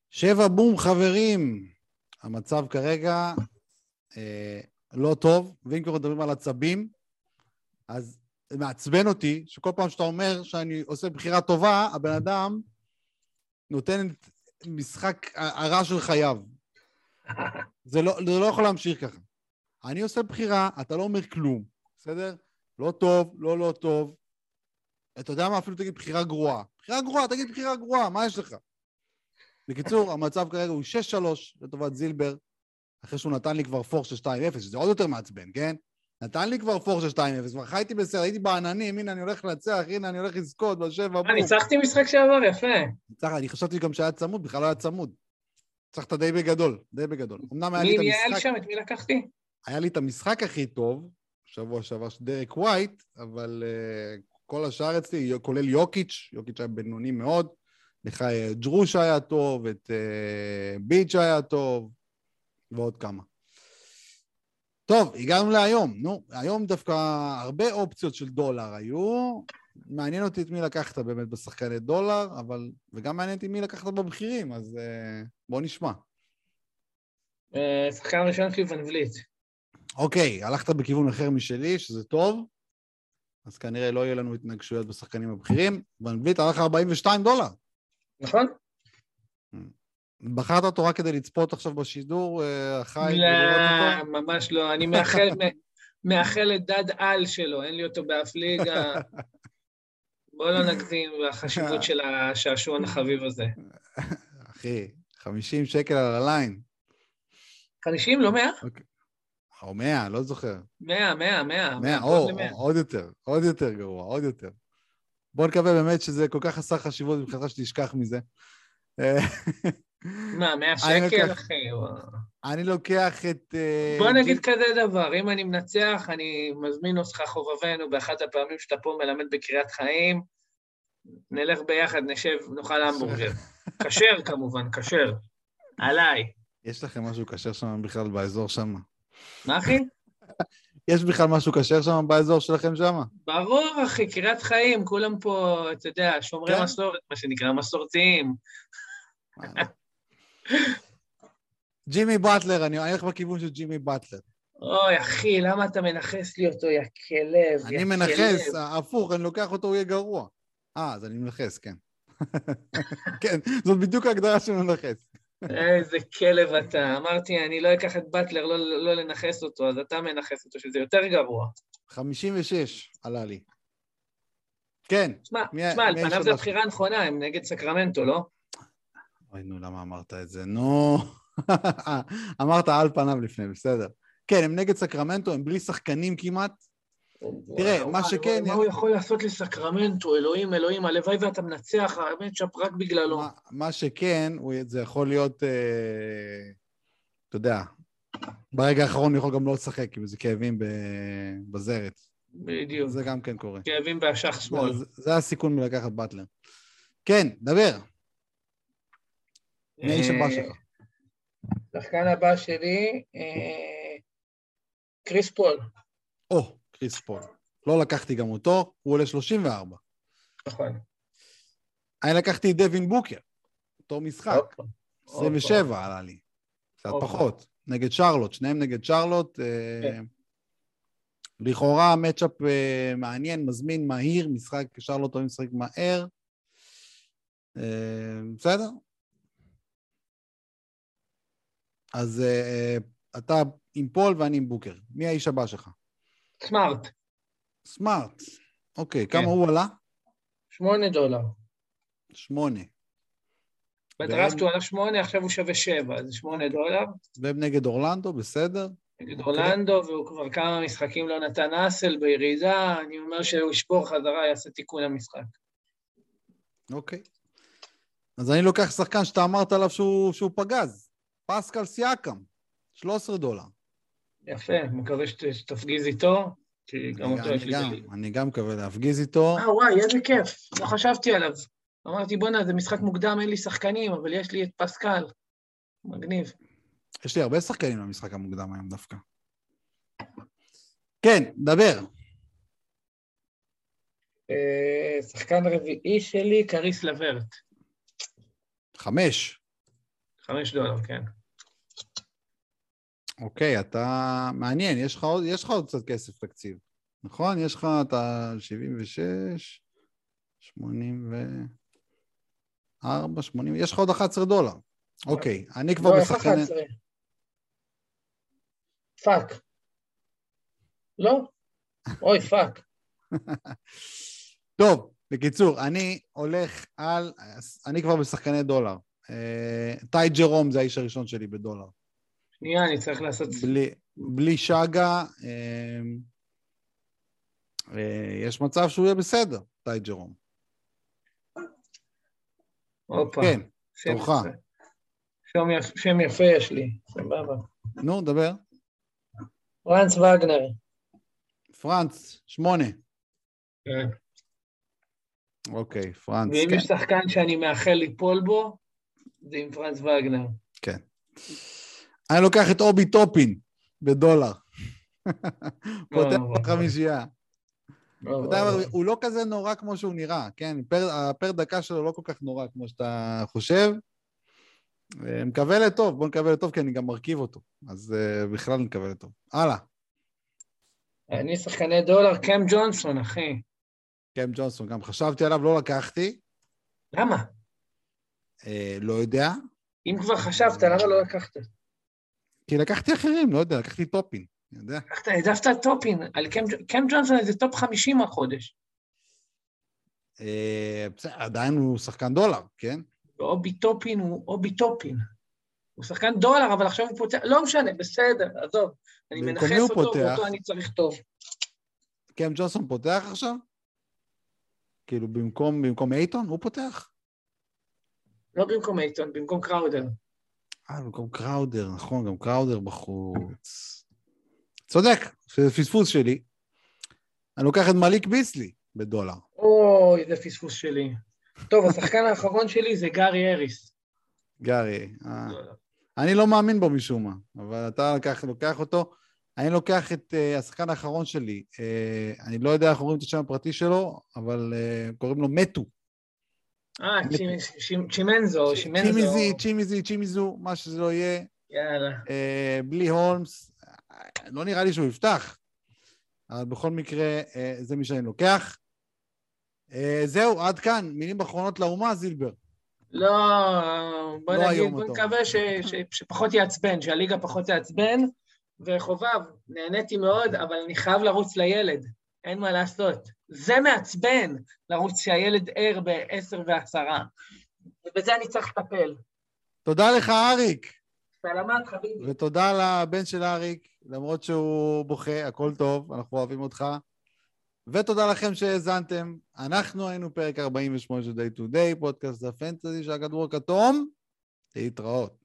שבע בום, חברים. המצב כרגע אה, לא טוב, ואם כבר מדברים על עצבים, אז זה מעצבן אותי שכל פעם שאתה אומר שאני עושה בחירה טובה, הבן אדם נותן את משחק הרע של חייו. זה לא, זה לא יכול להמשיך ככה. אני עושה בחירה, אתה לא אומר כלום, בסדר? לא טוב, לא לא טוב. אתה יודע מה? אפילו תגיד בחירה גרועה. בחירה גרועה, תגיד בחירה גרועה, מה יש לך? בקיצור, המצב כרגע הוא 6-3 לטובת זילבר, אחרי שהוא נתן לי כבר פור של 2-0, שזה עוד יותר מעצבן, כן? נתן לי כבר פור של 2-0, כבר חייתי בסדר, הייתי בעננים, הנה אני הולך לנצח, הנה אני הולך לזכות, בשבע, אה, ניצחתי משחק שעבר, יפה. ניצח, אני חשבתי גם שהיה צמוד, בכלל לא היה צמוד. ניצחת די בגדול, די בגדול. אמנם היה לי את מי היה המשחק, שם? את מי לקחתי? היה לי את המשחק הכי טוב, שבוע שעבר דרק ווייט, אבל uh, כל השאר אצלי, כולל יוקיץ', יוקיץ' היה בינוני מאוד, לך אה, ג'רוש היה טוב, את uh, ביץ' היה טוב, ועוד כמה. טוב, הגענו להיום. נו, היום דווקא הרבה אופציות של דולר היו. מעניין אותי את מי לקחת באמת בשחקני דולר, אבל... וגם מעניין אותי מי לקחת בבכירים, אז uh, בוא נשמע. אה, שחקן ראשון שלי ון וליט. אוקיי, הלכת בכיוון אחר משלי, שזה טוב, אז כנראה לא יהיו לנו התנגשויות בשחקנים הבכירים. וליט הלך 42 דולר. נכון? בחרת אותו רק כדי לצפות עכשיו בשידור, אה, החי, לא? ממש לא. אני מאחל, מאחל לדד על שלו, אין לי אותו באף ליגה. בוא לא נגזים בחשיבות של השעשועון החביב הזה. אחי, 50 שקל על הליין. 50, לא 100? או 100, לא זוכר. 100, 100, 100. 100, או, עוד יותר, עוד יותר גרוע, עוד יותר. בוא נקווה באמת שזה כל כך חסר חשיבות מבחינתך שתשכח מזה. מה, 100 אני שקל, אחי? אני לוקח את... אה, בוא נגיד ג'י- כזה דבר, אם אני מנצח, אני מזמין אותך חובבנו באחת הפעמים שאתה פה מלמד בקריית חיים, נלך ביחד, נשב, נאכל המבורגר. כשר כמובן, כשר. עליי. יש לכם משהו כשר שם בכלל באזור שם? מה אחי? יש בכלל משהו כשר שם באזור שלכם שם? ברור, אחי, קריית חיים, כולם פה, אתה יודע, שומרי כן? מסורת, מה שנקרא, מסורתיים. ג'ימי באטלר, אני הולך בכיוון של ג'ימי באטלר. אוי, אחי, למה אתה מנכס לי אותו, יא כלב, יא אני. מנכס, הפוך, אני לוקח אותו, הוא יהיה גרוע. אה, אז אני מנכס, כן. כן, זאת בדיוק ההגדרה של מנכס. איזה כלב אתה. אמרתי, אני לא אקח את באטלר, לא, לא לנכס אותו, אז אתה מנכס אותו, שזה יותר גרוע. 56 עלה לי. כן. תשמע, על פניו זו לך? בחירה נכונה, הם נגד סקרמנטו, לא? אוי, נו, למה אמרת את זה? נו. אמרת על פניו לפני, בסדר. כן, הם נגד סקרמנטו, הם בלי שחקנים כמעט. תראה, וואו, מה שכן- מה הוא יכול לעשות לסקרמנטו? אלוהים, אלוהים, הלוואי ואתה מנצח, האמת שם רק בגללו. מה, שכן, זה יכול להיות, אה, אתה יודע, ברגע האחרון הוא יכול גם לא לשחק, עם איזה כאבים בזרת. בדיוק. זה גם כן קורה. כאבים באשך שמאל. זה, זה הסיכון מלקחת באטלר. כן, דבר. מי האיש הבא אה, שלך? השחקן הבא שלי, אה, קריס פול. או, קריס פול. לא לקחתי גם אותו, הוא עולה 34. נכון. אני לקחתי את דווין בוקר, אותו משחק. הופה. 27 עלה לי. קצת. פחות. נגד שרלוט, שניהם נגד שרלוט. אה, כן. לכאורה מצ'אפ אה, מעניין, מזמין, מהיר, משחק, שרלוט אוהבים לשחק מהר. אה, בסדר. אז אתה עם פול ואני עם בוקר. מי האיש הבא שלך? סמארט, סמארט. אוקיי, כן. כמה הוא עלה? שמונה דולר. שמונה. בדראפט הוא עלה שמונה, עכשיו הוא שווה שבע, אז שמונה דולר. והם נגד אורלנדו, בסדר? נגד אורלנדו, והוא כבר כמה משחקים לא נתן אסל בירידה, אני אומר שהוא ישבור חזרה, יעשה תיקון למשחק. אוקיי. אז אני לוקח שחקן שאתה אמרת עליו שהוא, שהוא פגז. פסקל סיאקם, 13 דולר. יפה, מקווה שת- שתפגיז איתו, כי גם אותו יש אני לי. אני גם מקווה להפגיז איתו. אה, וואי, איזה כיף, לא חשבתי עליו. אמרתי, בואנה, זה משחק מוקדם, אין לי שחקנים, אבל יש לי את פסקל. מגניב. יש לי הרבה שחקנים במשחק המוקדם היום דווקא. כן, דבר. אה, שחקן רביעי שלי, קריס לברט. חמש. חמש דולר, כן. אוקיי, אתה... מעניין, יש לך עוד, יש לך עוד קצת כסף תקציב, נכון? יש לך את ה-76, 84, 80, יש לך עוד 11 דולר. אוקיי, אני כבר לא, איך בשחקני... 11? Fuck. לא? אוי, fuck. טוב, בקיצור, אני הולך על... אני כבר בשחקני דולר. אה, טי ג'רום זה האיש הראשון שלי בדולר. שנייה, אני צריך לעשות... בלי, בלי שגה, אה, אה, יש מצב שהוא יהיה בסדר, טי ג'רום. הופה. כן, תורך. שם שם יפה יש לי, סבבה. נו, דבר. פרנץ וגנר. פרנץ, שמונה. כן. אוקיי, פרנץ, ואם כן, יש שחקן שאני מאחל ליפול בו, זה עם פרנץ וגנר. כן. אני לוקח את אובי טופין בדולר. פותח לא, בחמישייה. לא, לא, אבל הוא לא כזה נורא כמו שהוא נראה, כן? פר, הפר דקה שלו לא כל כך נורא כמו שאתה חושב. אה, מקווה לטוב, בוא נקווה לטוב, כי אני גם מרכיב אותו. אז uh, בכלל נקווה לטוב. הלאה, אני שחקני דולר, קם ג'ונסון, אחי. קם ג'ונסון, גם חשבתי עליו, לא לקחתי. למה? אה, לא יודע, אם כבר חשבת, למה לא לקחת? כי לקחתי אחרים, לא יודע, לקחתי טופין, אני יודע. לקחת, העדפת טופין, על קם ג'ונסון זה top 50 החודש. אה, עדיין הוא שחקן דולר, כן? ואובי טופין הוא אובי טופין. הוא שחקן דולר, אבל עכשיו הוא פותח, לא משנה, בסדר, עזוב. אני מנכס אותו, פותח? ואותו אני צריך טוב. קם ג'ונסון פותח עכשיו? כאילו, במקום, במקום אייטון הוא פותח? לא במקום אייטון, במקום קראודר. אה, במקום קראודר, נכון, גם קראודר בחוץ. צודק, זה פספוס שלי. אני לוקח את מליק ביסלי בדולר. אוי, זה פספוס שלי. טוב, השחקן האחרון שלי זה גארי אריס. גארי. אה. אני לא מאמין בו משום מה, אבל אתה לוקח, לוקח אותו. אני לוקח את uh, השחקן האחרון שלי. Uh, אני לא יודע איך אומרים את השם הפרטי שלו, אבל uh, קוראים לו מתו. אה, צ'ימ- צ'ימ- צ'ימנזו, שימנזו. צ'ימיזי, צ'ימיזי, צ'ימיזו, מה שזה לא יהיה. יאללה. uh, בלי הולמס. לא נראה לי שהוא יפתח, אבל בכל מקרה, uh, זה מי שאני לוקח. זהו, עד כאן. מילים אחרונות לאומה, זילבר. לא, בוא לא נגיד, בוא נקווה ש, ש, שפחות יעצבן, שהליגה פחות תעצבן. וחובב, נהניתי מאוד, אבל אני חייב לרוץ לילד, אין מה לעשות. זה מעצבן, לרוץ שהילד ער ב-10 ועשרה. ובזה אני צריך לטפל. תודה לך, אריק. סלמת, חביבי. ותודה לבן של אריק, למרות שהוא בוכה, הכל טוב, אנחנו אוהבים אותך. ותודה לכם שהאזנתם. אנחנו היינו פרק 48 של Day to Day, פודקאסט הפנטזי של הכדור הכתום. להתראות.